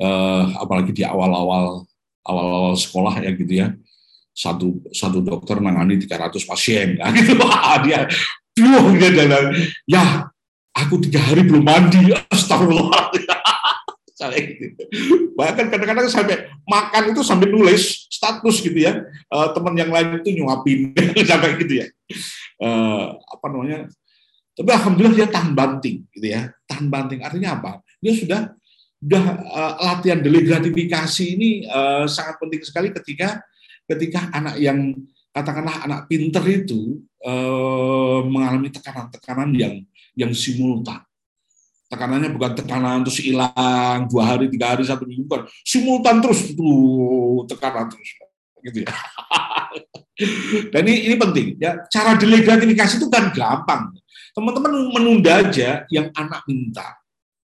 eh, apalagi di awal-awal awal-awal sekolah ya gitu ya. Satu satu dokter menangani 300 pasien ya. Gitu. Dia Duh, dia bilang, ya aku tiga hari belum mandi, astagfirullah. Bahkan kadang-kadang sampai makan itu sambil nulis status gitu ya, uh, teman yang lain itu nyuapin sampai gitu ya. Uh, apa namanya? Tapi alhamdulillah dia tahan banting gitu ya. Tahan banting artinya apa? Dia sudah sudah uh, latihan gratifikasi ini uh, sangat penting sekali ketika ketika anak yang katakanlah anak pinter itu eh, mengalami tekanan-tekanan yang yang simultan. Tekanannya bukan tekanan terus hilang dua hari, tiga hari, satu minggu, bukan simultan terus itu tekanan terus, gitu ya. Dan ini, ini penting ya. Cara delay gratifikasi itu kan gampang. Teman-teman menunda aja yang anak minta,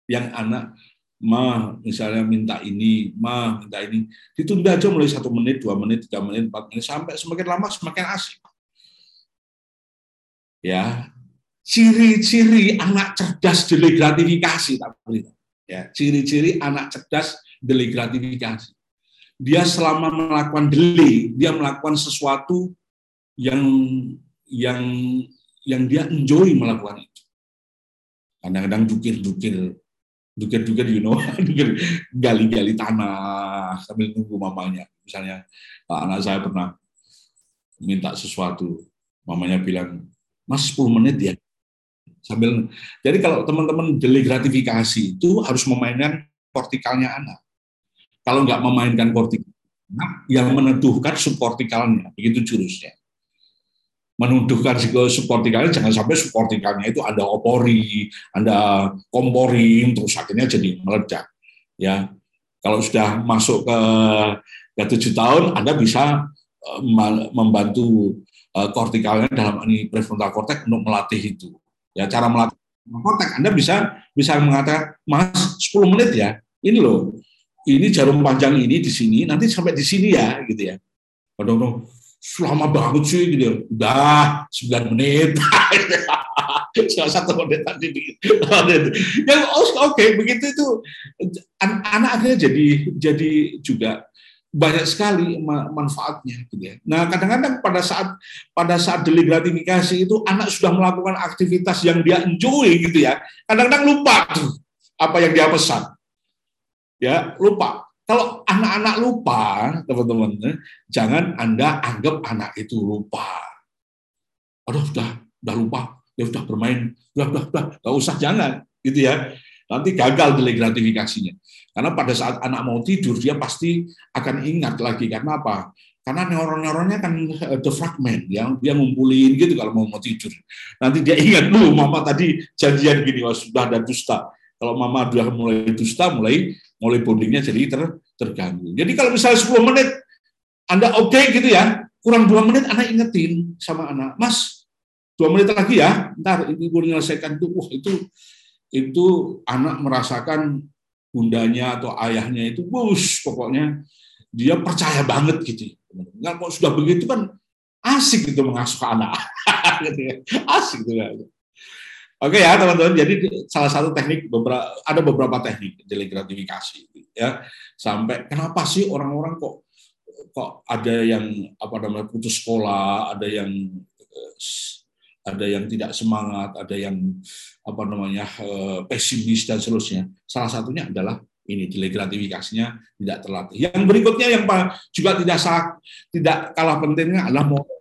yang anak ma misalnya minta ini, ma minta ini, ditunda aja mulai satu menit, dua menit, tiga menit, empat menit, sampai semakin lama semakin asik. Ya, ciri-ciri anak cerdas delay gratifikasi tak Ya, ciri-ciri anak cerdas delay gratifikasi. Dia selama melakukan delay, dia melakukan sesuatu yang yang yang dia enjoy melakukan itu. Kadang-kadang dukir-dukir dukir-dukir you know dukir gali-gali tanah sambil nunggu mamanya misalnya anak saya pernah minta sesuatu mamanya bilang mas 10 menit ya sambil jadi kalau teman-teman deli gratifikasi itu harus memainkan kortikalnya anak kalau nggak memainkan kortikal yang meneduhkan subkortikalnya begitu jurusnya menuduhkan supportikalnya jangan sampai supportikalnya itu ada opori, ada komporin, terus akhirnya jadi meledak. Ya, kalau sudah masuk ke ke tujuh tahun, Anda bisa eh, membantu eh, kortikalnya dalam ini prefrontal cortex untuk melatih itu. Ya, cara melatih kortex Anda bisa bisa mengatakan, Mas, 10 menit ya. Ini loh, ini jarum panjang ini di sini, nanti sampai di sini ya, gitu ya. Aduh, selama banget sih gitu udah 9 menit satu menit tadi ya oke okay, begitu itu anak akhirnya jadi jadi juga banyak sekali manfaatnya gitu ya. Nah, kadang-kadang pada saat pada saat delik gratifikasi itu anak sudah melakukan aktivitas yang dia enjoy gitu ya. Kadang-kadang lupa tuh apa yang dia pesan. Ya, lupa. Kalau anak-anak lupa, teman-teman, eh, jangan Anda anggap anak itu lupa. Aduh, sudah, sudah lupa, ya sudah bermain, sudah, sudah, sudah, nggak usah, jangan, gitu ya. Nanti gagal delay gratifikasinya. Karena pada saat anak mau tidur, dia pasti akan ingat lagi. Karena apa? Karena neuron-neuronnya kan eh, the fragment, yang dia ngumpulin gitu kalau mau mau tidur. Nanti dia ingat dulu, mama tadi janjian gini, wah sudah ada dusta. Kalau mama sudah mulai dusta, mulai mulai bondingnya jadi ter, terganggu. Jadi kalau misalnya 10 menit Anda oke okay gitu ya, kurang dua menit anak ingetin sama anak, Mas, dua menit lagi ya, ntar ibu menyelesaikan itu, wah itu itu anak merasakan bundanya atau ayahnya itu, bus pokoknya dia percaya banget gitu. Nggak kok sudah begitu kan asik gitu mengasuh anak, gitu ya. asik gitu ya. Oke ya teman-teman, jadi salah satu teknik beberapa ada beberapa teknik delik gratifikasi ya. Sampai kenapa sih orang-orang kok kok ada yang apa namanya putus sekolah, ada yang ada yang tidak semangat, ada yang apa namanya eh, pesimis dan seterusnya. Salah satunya adalah ini gratifikasinya tidak terlatih. Yang berikutnya yang juga tidak salah, tidak kalah pentingnya adalah motorik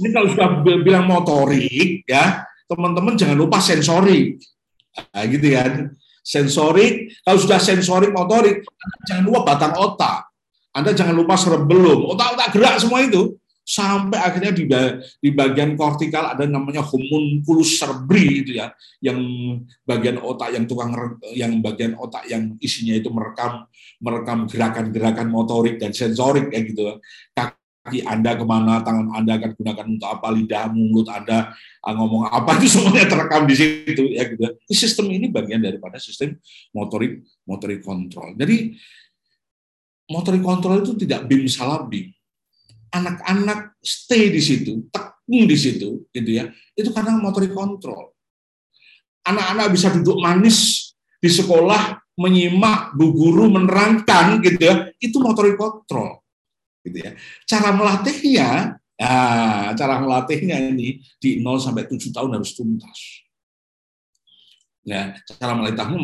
ini kalau sudah bilang motorik ya, teman-teman jangan lupa sensorik. Nah, gitu ya. Sensorik, kalau sudah sensorik motorik, jangan lupa batang otak. Anda jangan lupa cerebellum, otak-otak gerak semua itu sampai akhirnya di, di bagian kortikal ada namanya homunculus cerebri itu ya yang bagian otak yang tukang yang bagian otak yang isinya itu merekam merekam gerakan-gerakan motorik dan sensorik kayak gitu kaki Anda ke mana, tangan Anda akan gunakan untuk apa, lidah, mulut Anda ah, ngomong apa, itu semuanya terekam di situ. ya gitu. Sistem ini bagian daripada sistem motorik motorik kontrol. Jadi motorik kontrol itu tidak bim salah. Anak-anak stay di situ, tekun di situ, gitu ya. Itu karena motorik kontrol. Anak-anak bisa duduk manis di sekolah menyimak bu guru menerangkan gitu ya, itu motorik kontrol. Gitu ya. Cara melatihnya, nah, cara melatihnya ini di 0 sampai 7 tahun harus tuntas. Ya, cara melatihnya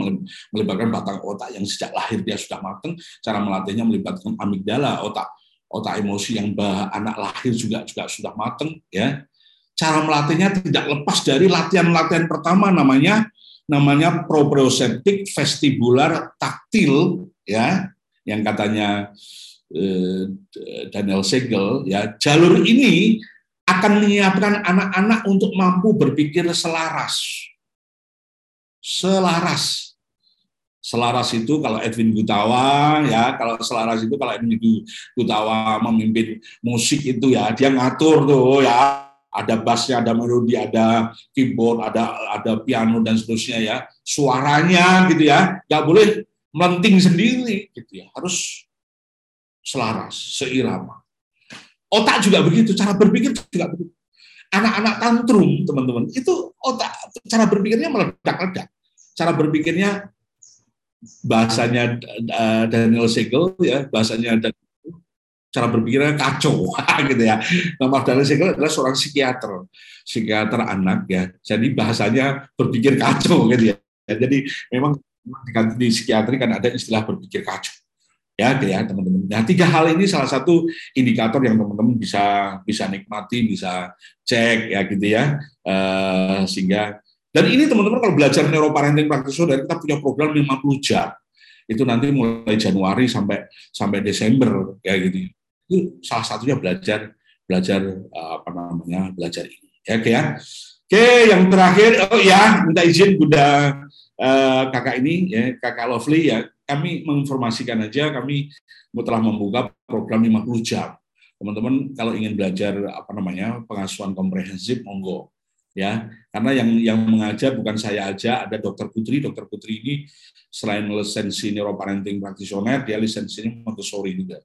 melibatkan batang otak yang sejak lahir dia sudah matang. Cara melatihnya melibatkan amigdala, otak otak emosi yang bah, anak lahir juga juga sudah matang. Ya, cara melatihnya tidak lepas dari latihan-latihan pertama namanya namanya proprioceptik vestibular taktil ya. Yang katanya eh, Daniel Segel ya. Jalur ini akan menyiapkan anak-anak untuk mampu berpikir selaras. Selaras selaras itu kalau Edwin Gutawa ya kalau selaras itu kalau Edwin Gutawa memimpin musik itu ya dia ngatur tuh ya ada bassnya, ada melodi, ada keyboard, ada ada piano dan seterusnya ya. Suaranya gitu ya, nggak boleh melenting sendiri gitu ya. Harus selaras, seirama. Otak juga begitu, cara berpikir juga begitu. Anak-anak tantrum, teman-teman, itu otak cara berpikirnya meledak-ledak. Cara berpikirnya bahasanya eh, Daniel Siegel ya, bahasanya cara berpikirnya kacau gitu ya. Nah, Magdalena Segel adalah seorang psikiater, psikiater anak ya. Jadi bahasanya berpikir kacau gitu ya. Jadi memang di psikiatri kan ada istilah berpikir kacau. Ya, gitu ya teman-teman. Nah, tiga hal ini salah satu indikator yang teman-teman bisa bisa nikmati, bisa cek ya gitu ya. Uh, sehingga dan ini teman-teman kalau belajar neuroparenting practitioner kita punya program 50 jam. Itu nanti mulai Januari sampai sampai Desember ya gitu. Itu salah satunya belajar belajar eh, apa namanya belajar ini. Ya oke ya. Oke yang terakhir oh ya minta izin Bunda uh, kakak ini ya kakak Lovely ya. Kami menginformasikan aja kami telah membuka program 50 jam. Teman-teman kalau ingin belajar apa namanya pengasuhan komprehensif monggo ya karena yang yang mengajar bukan saya aja ada dokter Putri. Dokter Putri ini selain lisensi neuroparenting practitioner dia lisensinya Montessori juga.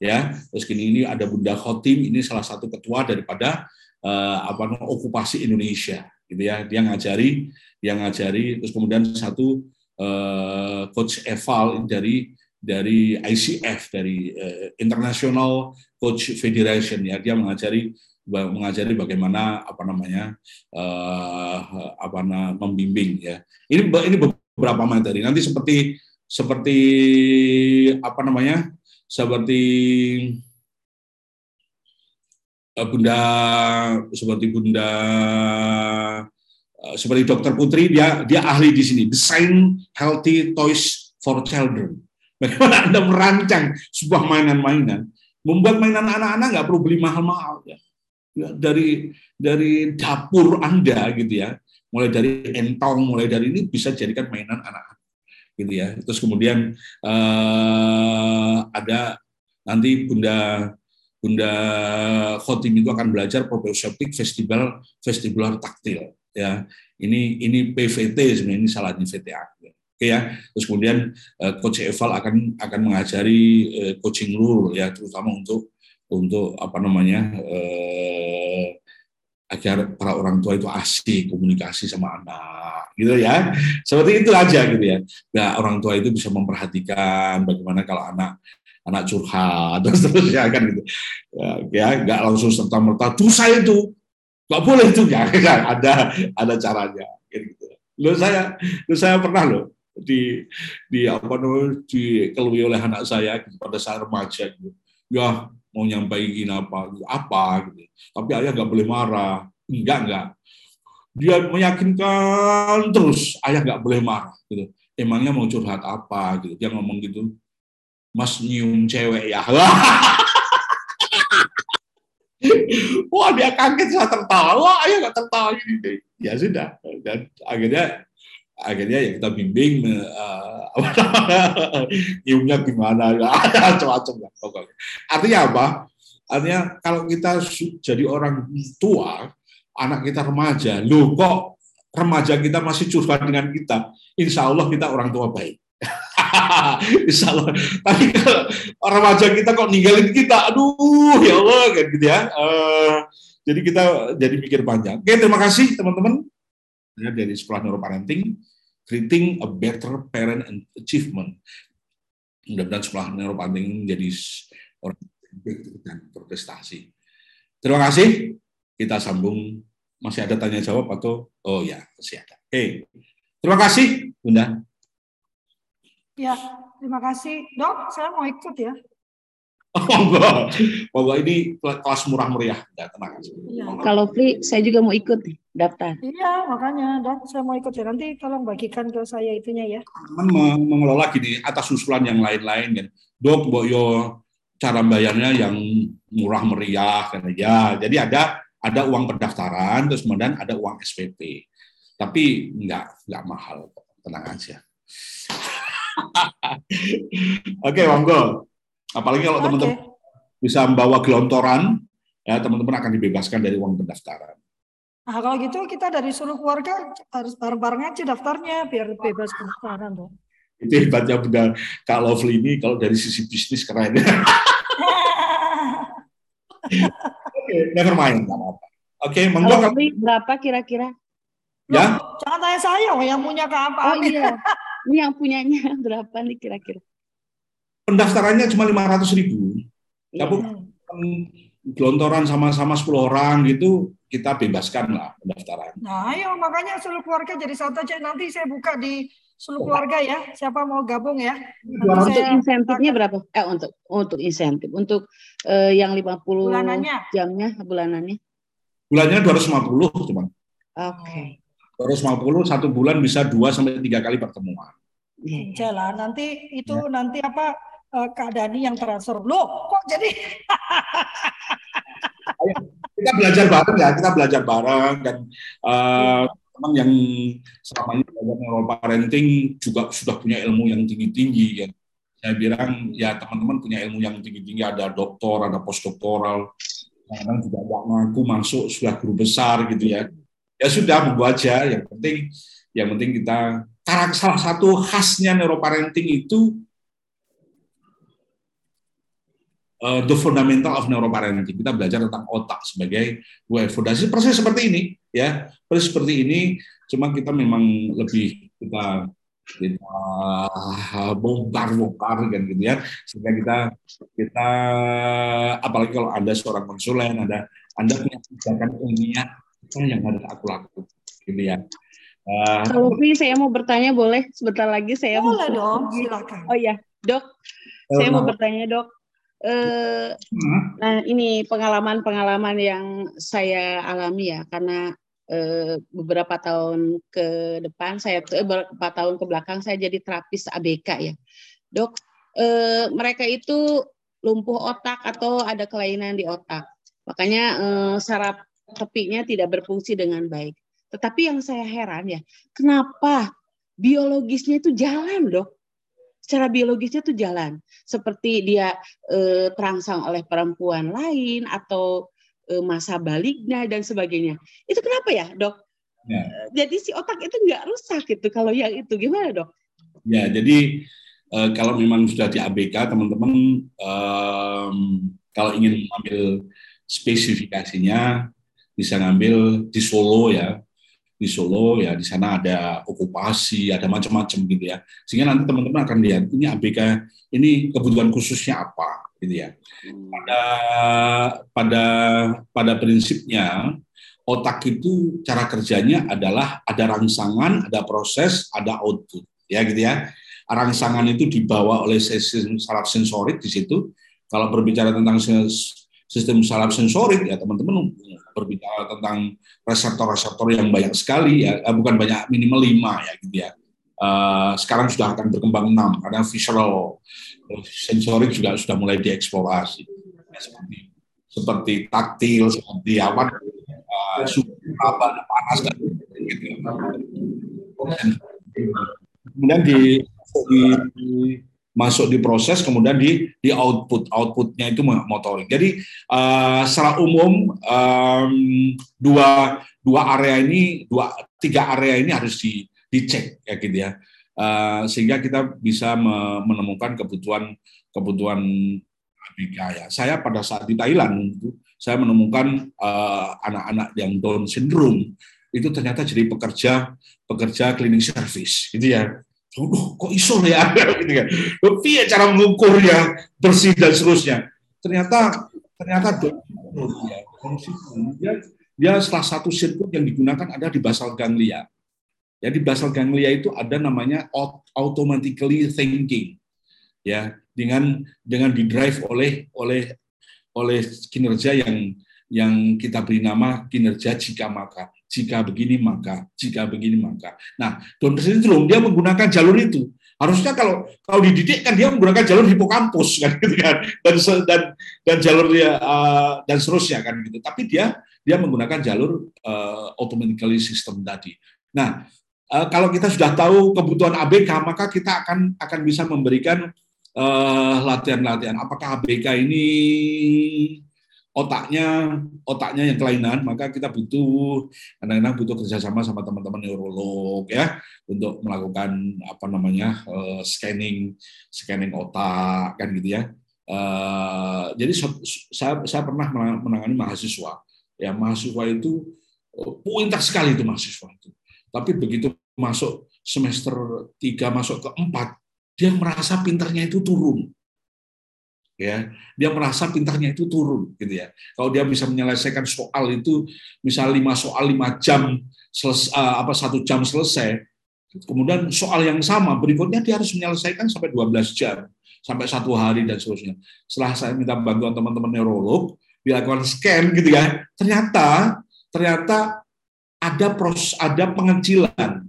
Ya terus kini ini ada Bunda Khotim ini salah satu ketua daripada uh, apa okupasi Indonesia gitu ya. Dia ngajari dia ngajari terus kemudian satu uh, coach Eval dari dari ICF dari uh, International Coach Federation ya. Dia mengajari mengajari bagaimana apa namanya uh, apa namanya membimbing ya ini ini beberapa materi nanti seperti seperti apa namanya seperti eh, Bunda seperti Bunda eh, seperti Dokter Putri dia dia ahli di sini design healthy toys for children. Bagaimana Anda merancang sebuah mainan-mainan, membuat mainan anak-anak nggak perlu beli mahal-mahal ya. ya. Dari dari dapur Anda gitu ya, mulai dari entong, mulai dari ini bisa jadikan mainan anak-anak gitu ya. Terus kemudian uh, ada nanti Bunda Bunda Khotim itu akan belajar proprioceptik festival festival taktil ya. Ini ini PVT sebenarnya ini salah di VTA. Oke ya. Terus kemudian uh, coach Eval akan akan mengajari uh, coaching rule ya terutama untuk untuk apa namanya uh, agar para orang tua itu asik komunikasi sama anak gitu ya. Seperti itu aja gitu ya. Nah orang tua itu bisa memperhatikan bagaimana kalau anak anak curhat terus terus ya kan gitu. Ya nggak langsung serta merta tuh saya itu nggak boleh itu. Ya kan ada ada caranya gitu. Lo saya lo saya pernah lo di di apa namanya dikelui oleh anak saya pada saat remaja gitu. Ya mau nyampaikan apa apa gitu. Tapi ayah nggak boleh marah. Enggak enggak. Dia meyakinkan terus ayah nggak boleh marah gitu. Emangnya mau curhat apa gitu. Dia ngomong gitu. Mas nyium cewek ya. Wah dia kaget saya tertawa. Ayah nggak tertawa gini. Ya sudah. Dan akhirnya akhirnya ya kita bimbing uh, gimana macam-macam lah pokoknya. Artinya apa? Artinya kalau kita jadi orang tua anak kita remaja lu kok remaja kita masih curhat dengan kita? Insya Allah kita orang tua baik. Insya Allah. Tapi kalau remaja kita kok ninggalin kita? Aduh ya Allah kayak gitu ya. Uh, jadi kita jadi pikir panjang. Oke terima kasih teman-teman dari sekolah neuroparenting creating a better parent and achievement. Mudah-mudahan sekolah neuroparenting menjadi orang dan berprestasi. Terima kasih. Kita sambung. Masih ada tanya jawab atau oh ya masih ada. Oke. Terima kasih, Bunda. Ya, terima kasih. Dok, saya mau ikut ya. Oh. Monggo ini kelas murah meriah. Ya, tenang Ya. Kalau free, saya juga mau ikut daftar. Iya, makanya dok, saya mau ikut ya. Nanti tolong bagikan ke saya itunya ya. Teman mengelola gini atas usulan yang lain-lain kan. Dok, boyo cara bayarnya yang murah meriah kan ya. Jadi ada ada uang pendaftaran terus kemudian ada uang SPP. Tapi enggak enggak mahal, tenang aja. Oke, monggo. Apalagi kalau teman-teman okay. bisa membawa gelontoran, ya teman-teman akan dibebaskan dari uang pendaftaran. Nah, kalau gitu kita dari seluruh keluarga harus bareng-bareng aja daftarnya biar bebas pendaftaran dong. Itu hebatnya Bunda Kak Lovely ini kalau dari sisi bisnis keren. Oke, okay, never mind, apa-apa. Oke, okay, monggo. berapa kira-kira? Ya. Jangan tanya saya, oh, yang punya ke apa? Oh iya. Ini yang punyanya berapa nih kira-kira? Pendaftarannya cuma lima ratus ribu. Tapi yeah. gelontoran sama-sama 10 orang gitu kita bebaskan lah pendaftaran. Nah, ayo makanya seluruh keluarga jadi satu aja. Nanti saya buka di seluruh keluarga ya. Siapa mau gabung ya? Nanti untuk insentifnya berapa? Eh untuk untuk insentif untuk eh, yang 50 bulanannya. jamnya bulanannya. Bulannya 250 teman. Oke. Okay. 250 satu bulan bisa dua sampai tiga kali pertemuan. Iya lah, nanti itu ya. nanti apa uh, Kak Dani yang transfer. Loh, kok jadi? kita belajar bareng ya, kita belajar bareng dan uh, teman yang selama ini belajar neuroparenting juga sudah punya ilmu yang tinggi-tinggi ya. Saya bilang ya teman-teman punya ilmu yang tinggi-tinggi, ada doktor, ada postdoktoral, kadang juga nggak ngaku masuk sudah guru besar gitu ya. Ya sudah, monggo aja. Yang penting, yang penting kita salah satu khasnya neuroparenting itu uh, the fundamental of neuroparenting. Kita belajar tentang otak sebagai dua fondasi persis seperti ini, ya, persis seperti ini. Cuma kita memang lebih kita kita bongkar-bongkar kan gitu ya. Sehingga kita kita apalagi kalau anda seorang konsulen ada anda punya kebijakan ilmiah yang harus aku lakukan gitu ya. Uh, kalau Pri saya mau bertanya boleh? Sebentar lagi saya boleh mau dong silakan. Oh ya dok. Saya mau bertanya dok Eh, hmm. Nah ini pengalaman-pengalaman yang saya alami ya karena eh, beberapa tahun ke depan saya eh, beberapa tahun ke belakang saya jadi terapis ABK ya. Dok eh, mereka itu lumpuh otak atau ada kelainan di otak. Makanya eh, saraf tepinya tidak berfungsi dengan baik. Tetapi yang saya heran ya kenapa biologisnya itu jalan dok secara biologisnya tuh jalan. Seperti dia e, terangsang oleh perempuan lain atau e, masa baliknya dan sebagainya. Itu kenapa ya dok? Ya. jadi si otak itu nggak rusak gitu kalau yang itu. Gimana dok? Ya jadi e, kalau memang sudah di ABK teman-teman e, kalau ingin mengambil spesifikasinya bisa ngambil di Solo ya di Solo ya di sana ada okupasi ada macam-macam gitu ya. Sehingga nanti teman-teman akan lihat ini ABK ini kebutuhan khususnya apa gitu ya. Pada pada pada prinsipnya otak itu cara kerjanya adalah ada rangsangan ada proses ada output ya gitu ya. Rangsangan itu dibawa oleh sistem saraf sensorik di situ. Kalau berbicara tentang sistem saraf sensorik ya teman-teman berbicara tentang reseptor-reseptor yang banyak sekali ya eh, bukan banyak minimal lima ya gitu ya. Uh, sekarang sudah akan berkembang enam karena visceral sensorik juga sudah mulai dieksplorasi. Ya, seperti seperti taktil seperti apa uh, suhu panas dan gitu kemudian di, di, di masuk di proses kemudian di di output outputnya itu motorik jadi uh, secara umum um, dua dua area ini dua tiga area ini harus di dicek ya gitu ya. Uh, sehingga kita bisa menemukan kebutuhan kebutuhan ABK ya. Saya pada saat di Thailand itu saya menemukan anak-anak uh, yang Down syndrome itu ternyata jadi pekerja pekerja cleaning service gitu ya Oh, kok iso ya gitu kan. Tapi ya cara mengukurnya bersih dan seterusnya. Ternyata ternyata ya, dia, dia salah satu sirkuit yang digunakan ada di basal ganglia. Ya di basal ganglia itu ada namanya automatically thinking. Ya, dengan dengan didrive oleh oleh oleh kinerja yang yang kita beri nama kinerja jika maka jika begini maka, jika begini maka. Nah, Down syndrome dia menggunakan jalur itu. Harusnya kalau kalau dididik kan dia menggunakan jalur hipokampus kan gitu kan dan dan dan jalur dia uh, dan seterusnya kan gitu. Tapi dia dia menggunakan jalur uh, automatically system tadi. Nah, uh, kalau kita sudah tahu kebutuhan ABK maka kita akan akan bisa memberikan latihan-latihan. Uh, Apakah ABK ini otaknya otaknya yang kelainan maka kita butuh kadang-kadang butuh kerjasama sama teman-teman neurolog ya untuk melakukan apa namanya uh, scanning scanning otak kan gitu ya. Uh, jadi saya saya pernah menangani mahasiswa. Ya mahasiswa itu uh, pintar sekali itu mahasiswa itu. Tapi begitu masuk semester tiga masuk ke empat dia merasa pintarnya itu turun ya. Dia merasa pintarnya itu turun gitu ya. Kalau dia bisa menyelesaikan soal itu misal lima soal lima jam selesai eh, apa satu jam selesai kemudian soal yang sama berikutnya dia harus menyelesaikan sampai 12 jam sampai satu hari dan seterusnya. Setelah saya minta bantuan teman-teman neurolog dilakukan scan gitu ya ternyata ternyata ada proses ada pengecilan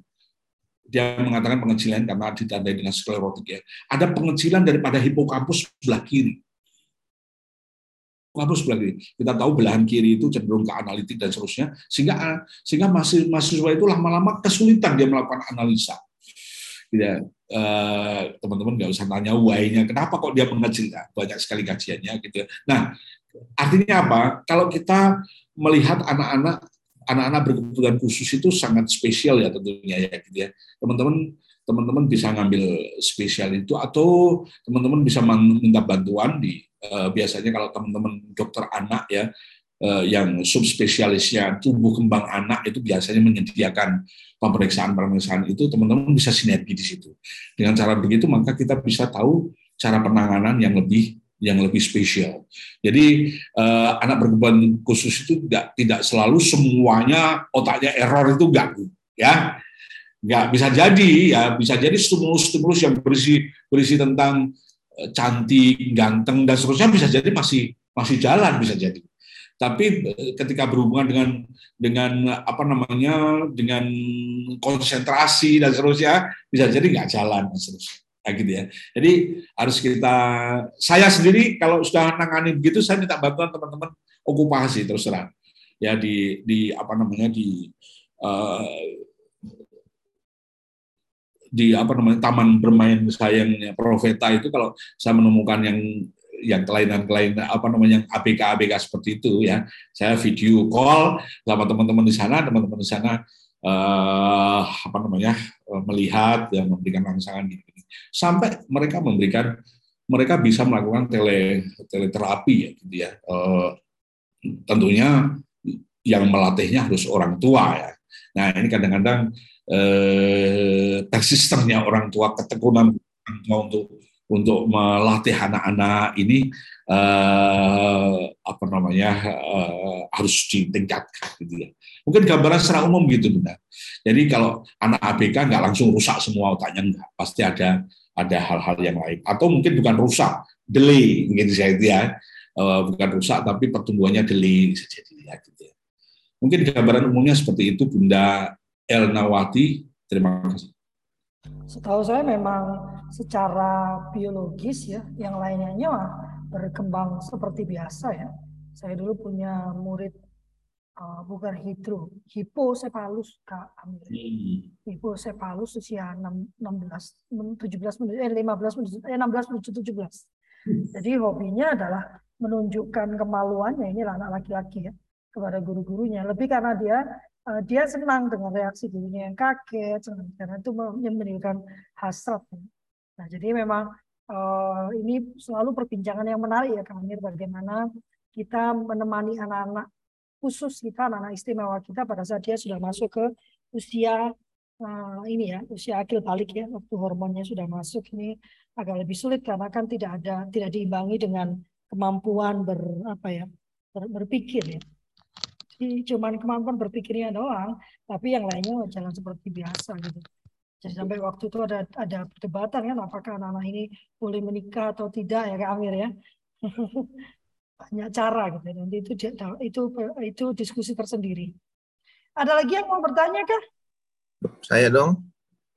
dia mengatakan pengecilan karena ditandai dengan sklerotik ya. Ada pengecilan daripada hipokampus sebelah kiri. Hipokampus sebelah kiri. Kita tahu belahan kiri itu cenderung ke analitik dan seterusnya, sehingga sehingga mahasiswa itu lama-lama kesulitan dia melakukan analisa. Tidak, eh, teman-teman nggak usah tanya why-nya, kenapa kok dia mengecil ya? Banyak sekali kajiannya gitu. Ya. Nah, artinya apa? Kalau kita melihat anak-anak anak-anak berkebutuhan khusus itu sangat spesial ya tentunya ya gitu ya. Teman-teman teman-teman bisa ngambil spesial itu atau teman-teman bisa minta bantuan di uh, biasanya kalau teman-teman dokter anak ya uh, yang subspesialisnya tubuh kembang anak itu biasanya menyediakan pemeriksaan-pemeriksaan itu teman-teman bisa sinergi di situ. Dengan cara begitu maka kita bisa tahu cara penanganan yang lebih yang lebih spesial. Jadi uh, anak berkebutuhan khusus itu tidak tidak selalu semuanya otaknya error itu enggak ya nggak bisa jadi ya bisa jadi stimulus-stimulus yang berisi berisi tentang uh, cantik, ganteng dan seterusnya bisa jadi masih masih jalan bisa jadi. Tapi uh, ketika berhubungan dengan dengan apa namanya dengan konsentrasi dan seterusnya bisa jadi nggak jalan dan seterusnya ya gitu ya. Jadi harus kita saya sendiri kalau sudah nangani begitu saya minta bantuan teman-teman okupasi terus terang. Ya di di apa namanya di uh, di apa namanya taman bermain sayangnya Profeta itu kalau saya menemukan yang yang kelainan-kelainan apa namanya yang ABK ABK seperti itu ya. Saya video call sama teman-teman di sana teman-teman di sana uh, apa namanya uh, melihat dan memberikan rangsangan ini sampai mereka memberikan mereka bisa melakukan tele teleterapi ya gitu ya. Uh, tentunya yang melatihnya harus orang tua ya. Nah ini kadang-kadang eh, persistennya orang tua ketekunan untuk untuk melatih anak-anak ini eh, apa namanya eh, harus ditingkatkan gitu ya Mungkin gambaran secara umum gitu, Bunda. Jadi kalau anak ABK nggak langsung rusak semua otaknya, enggak. Pasti ada ada hal-hal yang lain. Atau mungkin bukan rusak, delay, mungkin saya itu ya. Uh, bukan rusak, tapi pertumbuhannya delay bisa jadi ya, gitu ya. Mungkin gambaran umumnya seperti itu, Bunda Elnawati. Terima kasih. Setahu saya memang secara biologis ya, yang lainnya berkembang seperti biasa ya. Saya dulu punya murid uh, bukan hidro, hiposepalus Kak Amir. Hmm. Hiposepalus usia 6, 16 17 menuju eh 15 menuju eh 16 menuju 17. Hmm. Jadi hobinya adalah menunjukkan kemaluannya ini anak laki-laki ya kepada guru-gurunya lebih karena dia uh, dia senang dengan reaksi gurunya yang kaget senang, karena itu menimbulkan hasrat. Nah, jadi memang uh, ini selalu perbincangan yang menarik ya Kak Amir bagaimana kita menemani anak-anak khusus kita, anak-anak istimewa kita pada saat dia sudah masuk ke usia uh, ini ya, usia akil balik ya, waktu hormonnya sudah masuk ini agak lebih sulit karena kan tidak ada tidak diimbangi dengan kemampuan ber apa ya ber, berpikir ya. Jadi cuman kemampuan berpikirnya doang, tapi yang lainnya jalan seperti biasa gitu. Jadi sampai waktu itu ada ada perdebatan kan apakah anak-anak ini boleh menikah atau tidak ya Kak Amir ya. Banyak cara gitu. Nanti itu itu itu diskusi tersendiri. Ada lagi yang mau bertanya kah? Saya dong.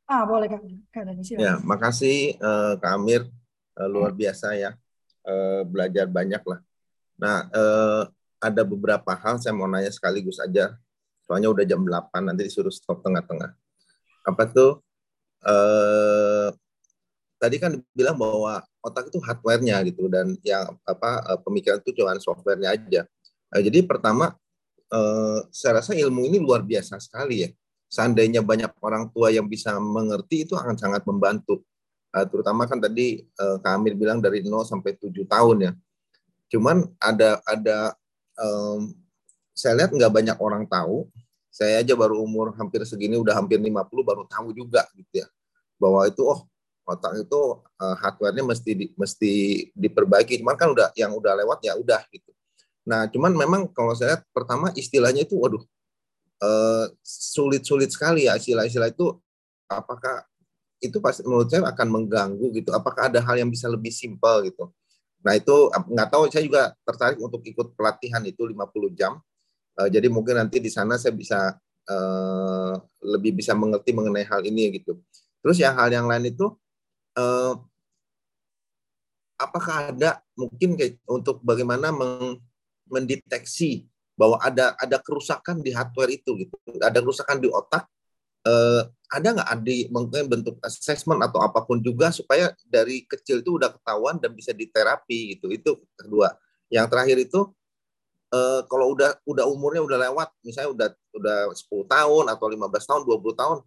Ah, boleh Kak. Kak Ya, makasih uh, Kak Amir. Uh, luar biasa ya. Uh, belajar banyak lah. Nah, uh, ada beberapa hal saya mau nanya sekaligus aja. Soalnya udah jam 8, nanti disuruh stop tengah-tengah. Apa tuh? Uh, tadi kan bilang bahwa otak itu hardware-nya gitu dan yang apa pemikiran itu cuma software-nya aja. Uh, jadi pertama uh, saya rasa ilmu ini luar biasa sekali ya seandainya banyak orang tua yang bisa mengerti itu akan sangat membantu. Uh, terutama kan tadi uh, Kak Amir bilang dari 0 sampai 7 tahun ya. Cuman ada ada um, saya lihat nggak banyak orang tahu. Saya aja baru umur hampir segini udah hampir 50 baru tahu juga gitu ya. Bahwa itu oh otak itu uh, hardware-nya mesti di, mesti diperbaiki. Cuman kan udah yang udah lewat ya udah gitu. Nah, cuman memang kalau saya lihat pertama istilahnya itu waduh Eh, sulit-sulit sekali ya istilah-istilah itu. Apakah itu pasti menurut saya akan mengganggu gitu. Apakah ada hal yang bisa lebih simpel gitu. Nah itu nggak tahu saya juga tertarik untuk ikut pelatihan itu 50 jam. Uh, jadi mungkin nanti di sana saya bisa uh, lebih bisa mengerti mengenai hal ini gitu terus ya hal yang lain itu uh, apakah ada mungkin untuk bagaimana mendeteksi bahwa ada ada kerusakan di hardware itu gitu? Ada kerusakan di otak eh, ada nggak ada mungkin bentuk assessment atau apa pun juga supaya dari kecil itu udah ketahuan dan bisa diterapi gitu? Itu kedua. Yang terakhir itu eh, kalau udah udah umurnya udah lewat misalnya udah udah 10 tahun atau 15 tahun 20 tahun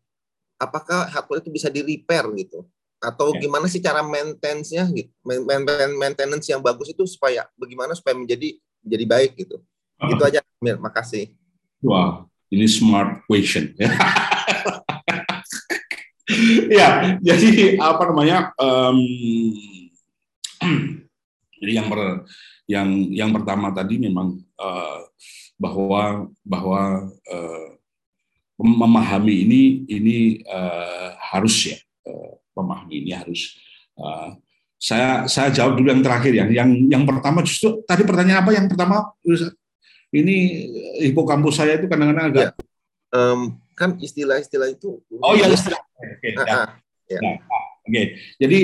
apakah hardware itu bisa di repair gitu atau ya. gimana sih cara maintenance-nya gitu maintenance yang bagus itu supaya bagaimana supaya menjadi menjadi baik gitu itu aja, Mir. Makasih. Wah, ini smart question. ya, jadi apa namanya? Um, jadi yang ber, yang yang pertama tadi memang uh, bahwa bahwa uh, memahami ini ini uh, harus ya uh, memahami ini harus uh, saya saya jawab dulu yang terakhir ya yang yang pertama justru tadi pertanyaan apa yang pertama ini hipokampus saya itu kadang-kadang agak ya. um, kan istilah-istilah itu oh ya istilah oke okay, ya. ya. nah, oke okay. jadi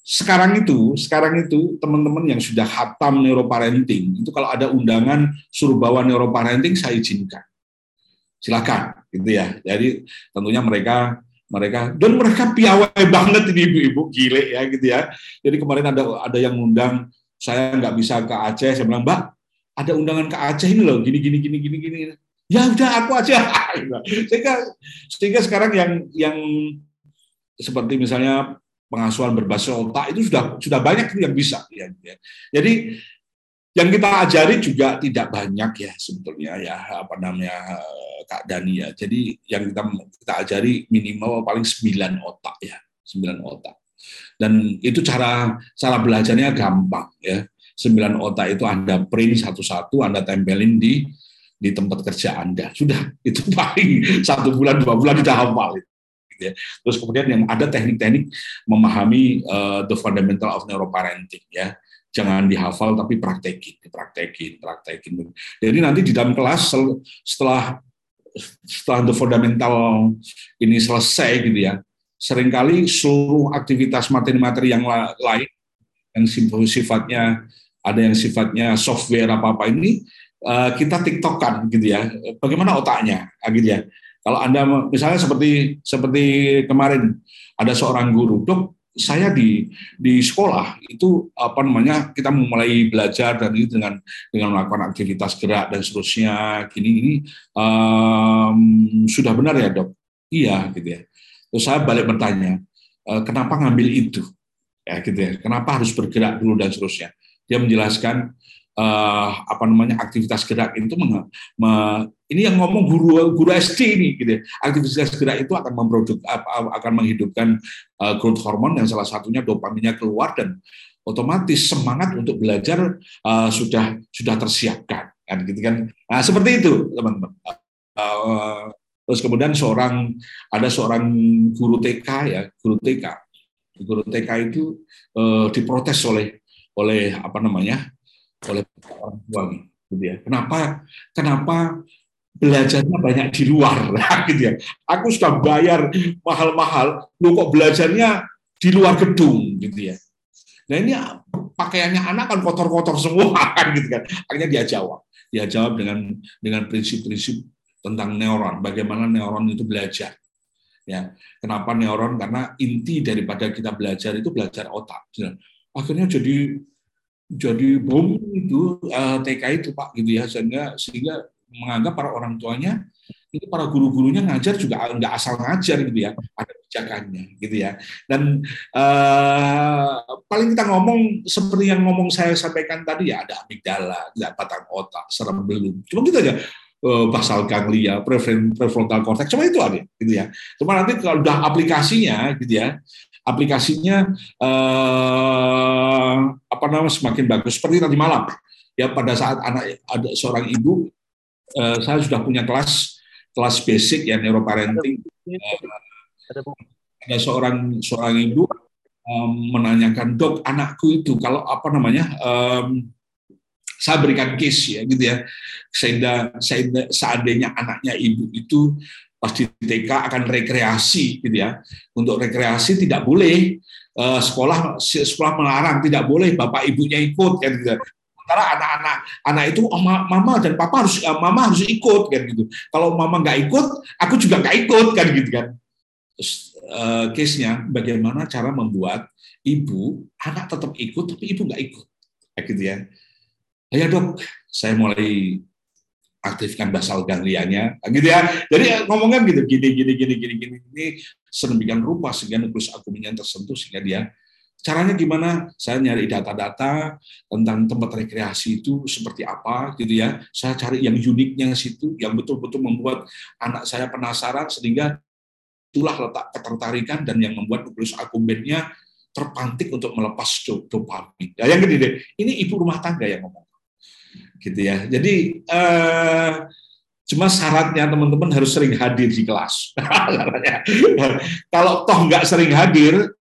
sekarang itu sekarang itu teman-teman yang sudah hatam neuroparenting itu kalau ada undangan suruh bawa neuroparenting saya izinkan silakan gitu ya jadi tentunya mereka mereka dan mereka piawai banget ini ibu-ibu gile ya gitu ya jadi kemarin ada ada yang undang saya nggak bisa ke Aceh saya bilang mbak ada undangan ke Aceh ini loh, gini gini gini gini gini. Ya udah aku aja. sehingga sehingga sekarang yang yang seperti misalnya pengasuhan berbasis otak itu sudah sudah banyak yang bisa ya, ya. Jadi yang kita ajari juga tidak banyak ya sebetulnya ya apa namanya Kak Dani ya. Jadi yang kita kita ajari minimal paling 9 otak ya, 9 otak. Dan itu cara cara belajarnya gampang ya sembilan otak itu Anda print satu-satu, Anda tempelin di di tempat kerja Anda. Sudah, itu paling satu bulan, dua bulan kita hafal. Gitu ya. Terus kemudian yang ada teknik-teknik memahami uh, the fundamental of neuroparenting. ya Jangan dihafal tapi praktekin, praktekin, praktekin. Jadi nanti di dalam kelas setelah setelah the fundamental ini selesai gitu ya, sering kali seluruh aktivitas materi-materi yang lain yang sifatnya ada yang sifatnya software apa apa ini uh, kita tiktokkan gitu ya. Bagaimana otaknya? Ah, gitu ya. Kalau anda misalnya seperti seperti kemarin ada seorang guru dok saya di di sekolah itu apa namanya kita mulai belajar dan itu dengan dengan melakukan aktivitas gerak dan seterusnya gini ini um, sudah benar ya dok? Iya gitu ya. Terus saya balik bertanya e, kenapa ngambil itu? Ya gitu ya. Kenapa harus bergerak dulu dan seterusnya? Dia menjelaskan uh, apa namanya aktivitas gerak itu ini yang ngomong guru guru SD ini gitu ya. aktivitas gerak itu akan memproduk akan menghidupkan uh, growth hormone yang salah satunya dopaminnya keluar dan otomatis semangat untuk belajar uh, sudah sudah tersiapkan kan gitu kan. Nah seperti itu teman-teman. Uh, terus kemudian seorang ada seorang guru TK ya guru TK guru TK itu uh, diprotes oleh oleh apa namanya oleh orang tua gitu ya. Kenapa kenapa belajarnya banyak di luar gitu ya aku sudah bayar mahal-mahal lu kok belajarnya di luar gedung gitu ya Nah ini pakaiannya anak kan kotor-kotor semua kan gitu kan. Akhirnya dia jawab. Dia jawab dengan dengan prinsip-prinsip tentang neuron, bagaimana neuron itu belajar. Ya, kenapa neuron? Karena inti daripada kita belajar itu belajar otak. Akhirnya jadi jadi bom itu eh, TK itu Pak gitu ya sehingga sehingga menganggap para orang tuanya ini para guru-gurunya ngajar juga nggak asal ngajar gitu ya, ada kebijakannya gitu ya. Dan uh, paling kita ngomong seperti yang ngomong saya sampaikan tadi ya ada amigdala, ada batang otak, serem belum. Cuma gitu aja uh, basal ganglia, prefrontal cortex, cuma itu aja gitu ya. Cuma nanti kalau udah aplikasinya gitu ya, aplikasinya uh, apa namanya semakin bagus seperti tadi malam ya pada saat anak ada seorang ibu uh, saya sudah punya kelas kelas basic ya neuroparenting. Ada seorang seorang ibu um, menanyakan dok anakku itu kalau apa namanya um, saya berikan case ya gitu ya. Sehingga seandainya anaknya ibu itu pasti TK akan rekreasi gitu ya. Untuk rekreasi tidak boleh uh, sekolah sekolah melarang tidak boleh bapak ibunya ikut kan gitu Sementara anak-anak anak itu oh, mama dan papa harus uh, mama harus ikut kan gitu. Kalau mama nggak ikut, aku juga nggak ikut kan gitu kan. Terus uh, case-nya bagaimana cara membuat ibu anak tetap ikut tapi ibu nggak ikut. Kayak gitu ya. Ya dok, saya mulai aktifkan basal ganglianya, gitu ya. Jadi ngomongnya gitu, gini, gini, gini, gini, gini, ini sedemikian rupa sehingga nukleus akumennya tersentuh sehingga dia Caranya gimana? Saya nyari data-data tentang tempat rekreasi itu seperti apa gitu ya. Saya cari yang uniknya situ, yang betul-betul membuat anak saya penasaran sehingga itulah letak ketertarikan dan yang membuat nukleus akumbennya terpantik untuk melepas dopamin. Ya, yang gede ini ibu rumah tangga yang ngomong. Gitu ya. Jadi eh, cuma syaratnya teman-teman harus sering hadir di kelas. Kalau toh nggak sering hadir,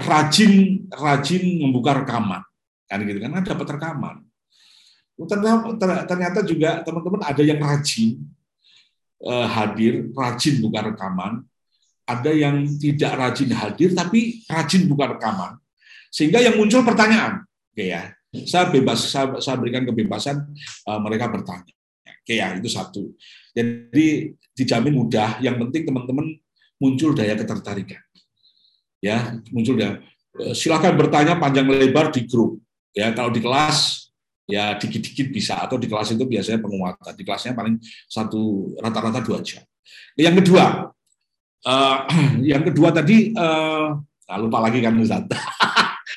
rajin rajin membuka rekaman. Kan gitu kan dapat rekaman. Ternyata, ternyata juga teman-teman ada yang rajin eh, hadir rajin buka rekaman. Ada yang tidak rajin hadir tapi rajin buka rekaman. Sehingga yang muncul pertanyaan. Oke ya saya bebas saya, saya berikan kebebasan uh, mereka bertanya. Oke ya itu satu. Jadi dijamin mudah. Yang penting teman-teman muncul daya ketertarikan ya muncul ya silakan bertanya panjang lebar di grup. Ya kalau di kelas ya dikit-dikit bisa. Atau di kelas itu biasanya penguatan. Di kelasnya paling satu rata-rata dua jam. Yang kedua uh, yang kedua tadi uh, nah lupa lagi kan Ustaz.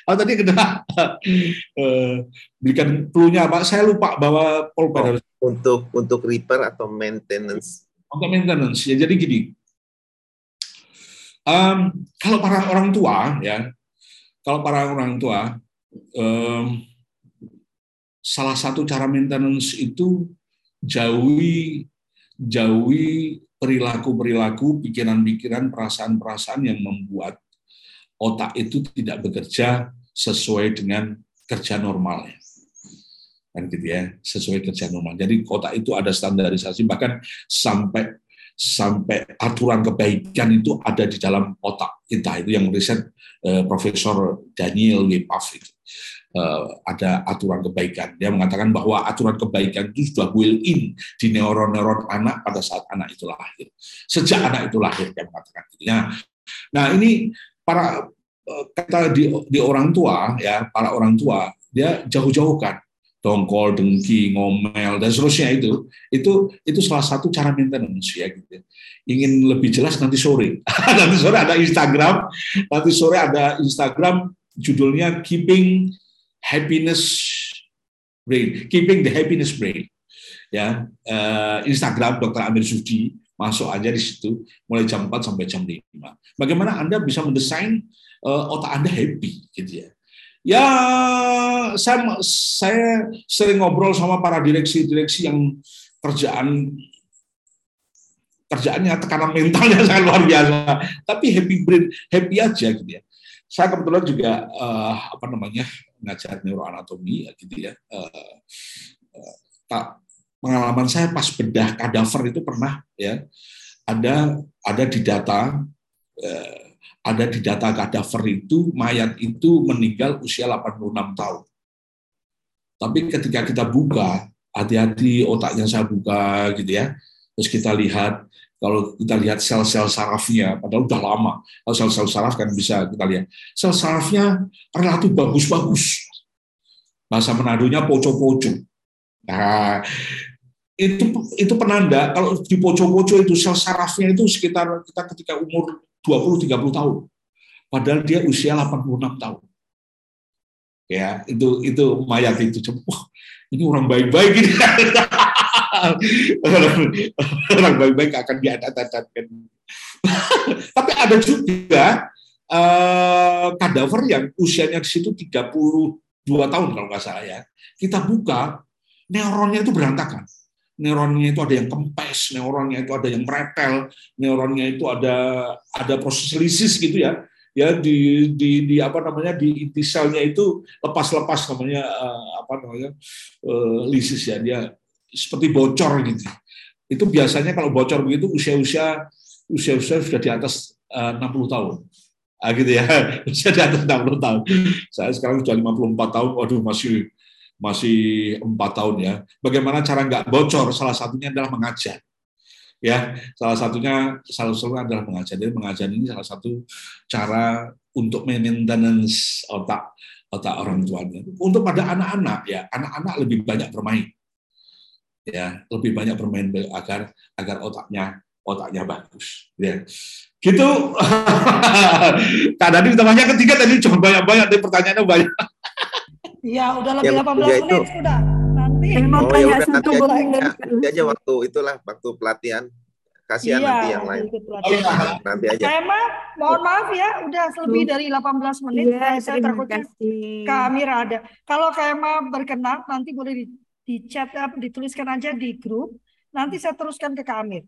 Oh tadi kedua uh, berikan clue-nya apa? Saya lupa bahwa polper oh, untuk untuk repair atau maintenance. Untuk maintenance. Ya jadi gini Um, kalau para orang tua ya, kalau para orang tua um, salah satu cara maintenance itu jauhi jauhi perilaku-perilaku, pikiran-pikiran, perasaan-perasaan yang membuat otak itu tidak bekerja sesuai dengan kerja normalnya. Kan gitu ya sesuai kerja normal. Jadi otak itu ada standarisasi bahkan sampai sampai aturan kebaikan itu ada di dalam otak kita itu yang riset eh, Profesor Daniel W. Puff itu eh, ada aturan kebaikan dia mengatakan bahwa aturan kebaikan itu sudah built in di neuron-neuron anak pada saat anak itu lahir sejak anak itu lahir dia mengatakan gitu. nah, nah ini para eh, kata di, di orang tua ya para orang tua dia jauh-jauhkan dongkol, dengki, ngomel dan seterusnya itu itu itu salah satu cara maintenance ya gitu. Ingin lebih jelas nanti sore. nanti sore ada Instagram, nanti sore ada Instagram judulnya Keeping happiness brain, keeping the happiness brain. Ya, uh, Instagram Dr. Amir Sudi masuk aja di situ mulai jam 4 sampai jam 5. Bagaimana Anda bisa mendesain uh, otak Anda happy gitu ya. Ya, saya saya sering ngobrol sama para direksi-direksi yang kerjaan kerjaannya tekanan mentalnya sangat luar biasa. Tapi happy brain, happy aja gitu ya. Saya kebetulan juga uh, apa namanya ngajar neuroanatomi gitu ya. Uh, uh, pengalaman saya pas bedah kadaver itu pernah ya ada ada di data uh, ada di data kadaver itu mayat itu meninggal usia 86 tahun. Tapi ketika kita buka, hati-hati otaknya saya buka gitu ya. Terus kita lihat kalau kita lihat sel-sel sarafnya, padahal udah lama, kalau sel-sel saraf kan bisa kita lihat. Sel sarafnya relatif bagus-bagus. Bahasa Menadonya poco-poco. Nah, itu itu penanda kalau di poco-poco itu sel sarafnya itu sekitar kita ketika umur 20-30 tahun. Padahal dia usia 86 tahun. Ya, itu itu mayat itu. Wah, ini orang baik-baik ini. orang baik-baik akan diadat-adatkan. Tapi ada juga uh, kadaver yang usianya di situ 32 tahun kalau nggak salah ya. Kita buka, neuronnya itu berantakan. Neuronnya itu ada yang kempes, neuronnya itu ada yang meretel, neuronnya itu ada ada proses lisis gitu ya ya di di di apa namanya di inti selnya itu lepas-lepas namanya uh, apa namanya uh, lisis ya dia seperti bocor gitu. Itu biasanya kalau bocor begitu usia-usia usia-usia sudah di atas eh, uh, 60 tahun. Ah, gitu ya. Usia di atas 60 tahun. Saya sekarang sudah 54 tahun. Waduh masih masih empat tahun ya. Bagaimana cara nggak bocor? Salah satunya adalah mengajar. Ya, salah satunya salah satunya adalah mengajar. Jadi mengajar ini salah satu cara untuk maintenance otak otak orang tuanya. Untuk pada anak-anak ya, anak-anak lebih banyak bermain ya lebih banyak bermain agar agar otaknya otaknya bagus ya gitu Kak Dadi tambahnya ketiga tadi cuma banyak banyak dari pertanyaannya banyak ya udah lebih ya, 18 ya menit itu. sudah nanti oh, ya udah, nanti aja, nanti aja waktu itulah waktu pelatihan kasihan iya, nanti yang lain. Iya. Nanti aja. Saya mah mohon maaf ya, udah lebih dari 18 menit. Iya, saya takutnya Kak ada. Kalau kayak mah berkenan, nanti boleh di chat apa dituliskan aja di grup. Nanti saya teruskan ke Kak Amir.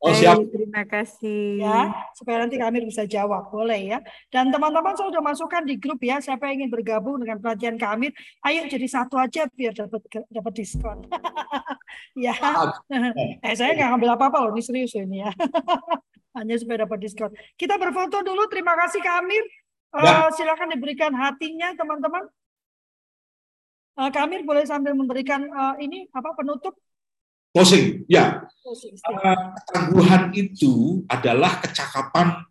Oh siap. Terima kasih. Ya, supaya nanti Kak Amir bisa jawab, boleh ya. Dan teman-teman saya sudah masukkan di grup ya. Siapa yang ingin bergabung dengan pelatihan Kak Amir, ayo jadi satu aja biar dapat dapat diskon. ya. eh saya nggak ngambil apa-apa loh, ini serius ini ya. Hanya supaya dapat diskon. Kita berfoto dulu. Terima kasih Kak Amir. Ya. Uh, silakan diberikan hatinya teman-teman. Uh, Kamir boleh sambil memberikan uh, ini apa penutup? Closing, ya. Uh, ketangguhan itu adalah kecakapan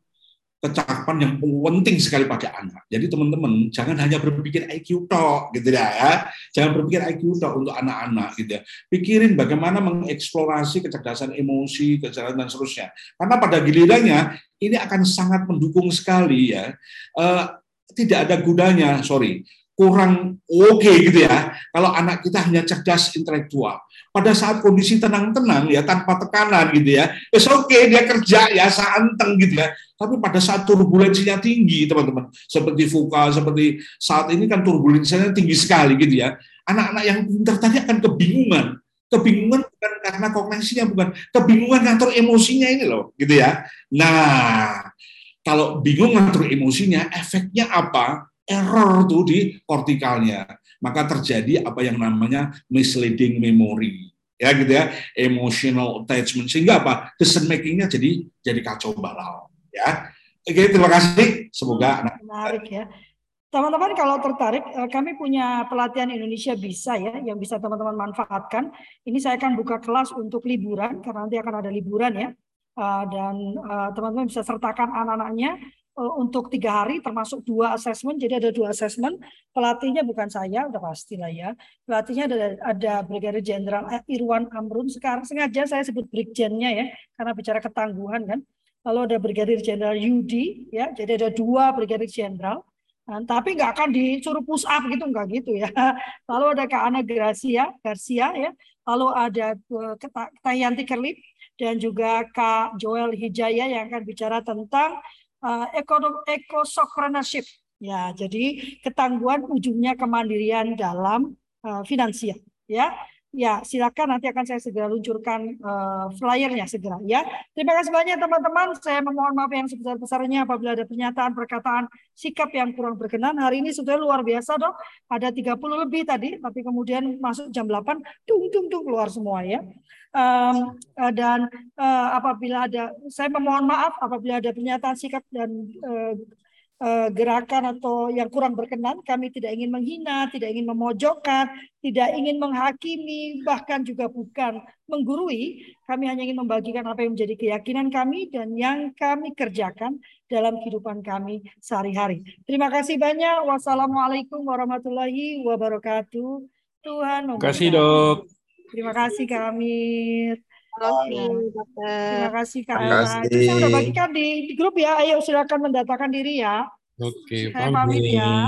kecakapan yang penting sekali pada anak. Jadi teman-teman jangan hanya berpikir IQ tok gitu ya, ya. Jangan berpikir IQ tok untuk anak-anak gitu ya. Pikirin bagaimana mengeksplorasi kecerdasan emosi, kecerdasan dan seterusnya. Karena pada gilirannya ini akan sangat mendukung sekali ya. Uh, tidak ada gunanya, sorry, kurang oke okay gitu ya. Kalau anak kita hanya cerdas intelektual. Pada saat kondisi tenang-tenang ya tanpa tekanan gitu ya. It's oke okay, dia kerja ya santeng gitu ya. Tapi pada saat turbulensinya tinggi teman-teman. Seperti VUCA, seperti saat ini kan turbulensinya tinggi sekali gitu ya. Anak-anak yang pintar tadi akan kebingungan. Kebingungan bukan karena kognisinya, bukan. Kebingungan ngatur emosinya ini loh gitu ya. Nah, kalau bingung ngatur emosinya, efeknya apa? Error tuh di kortikalnya. Maka terjadi apa yang namanya misleading memory. Ya gitu ya, emotional attachment sehingga apa? Decision makingnya jadi jadi kacau balau, ya. Oke, terima kasih. Semoga anak menarik ya. Teman-teman kalau tertarik, eh, kami punya pelatihan Indonesia bisa ya, yang bisa teman-teman manfaatkan. Ini saya akan buka kelas untuk liburan, karena nanti akan ada liburan ya. Eh, dan eh, teman-teman bisa sertakan anak-anaknya untuk tiga hari termasuk dua asesmen jadi ada dua asesmen pelatihnya bukan saya udah pastilah ya. Pelatihnya ada ada Brigadir Jenderal Irwan Amrun. Sekarang sengaja saya sebut Brigjennya ya karena bicara ketangguhan kan. Lalu ada Brigadir Jenderal Yudi ya. Jadi ada dua Brigadir Jenderal. Nah, tapi nggak akan disuruh push up gitu nggak gitu ya. Lalu ada Kak Ana Gracia, Garcia ya. Lalu ada uh, Tayanti Kerlip dan juga Kak Joel Hijaya yang akan bicara tentang ekonomi ekosokrenership. Ya, jadi ketangguhan ujungnya kemandirian dalam uh, finansial ya. Ya, silakan nanti akan saya segera luncurkan uh, flyernya segera ya. Terima kasih banyak teman-teman. Saya memohon maaf yang sebesar-besarnya apabila ada pernyataan, perkataan, sikap yang kurang berkenan. Hari ini sudah luar biasa dok. Ada 30 lebih tadi, tapi kemudian masuk jam 8, tung tung tung keluar semua ya. Um, dan uh, apabila ada, saya memohon maaf apabila ada pernyataan sikap dan uh, gerakan atau yang kurang berkenan. Kami tidak ingin menghina, tidak ingin memojokkan, tidak ingin menghakimi, bahkan juga bukan menggurui. Kami hanya ingin membagikan apa yang menjadi keyakinan kami dan yang kami kerjakan dalam kehidupan kami sehari-hari. Terima kasih banyak. Wassalamualaikum warahmatullahi wabarakatuh. Tuhan Terima kasih dok. Terima kasih kami. kasih, Terima kasih Kak Ella. Itu saya udah bagikan di, di grup ya. Ayo silakan mendatakan diri ya. Oke, saya pamit ya.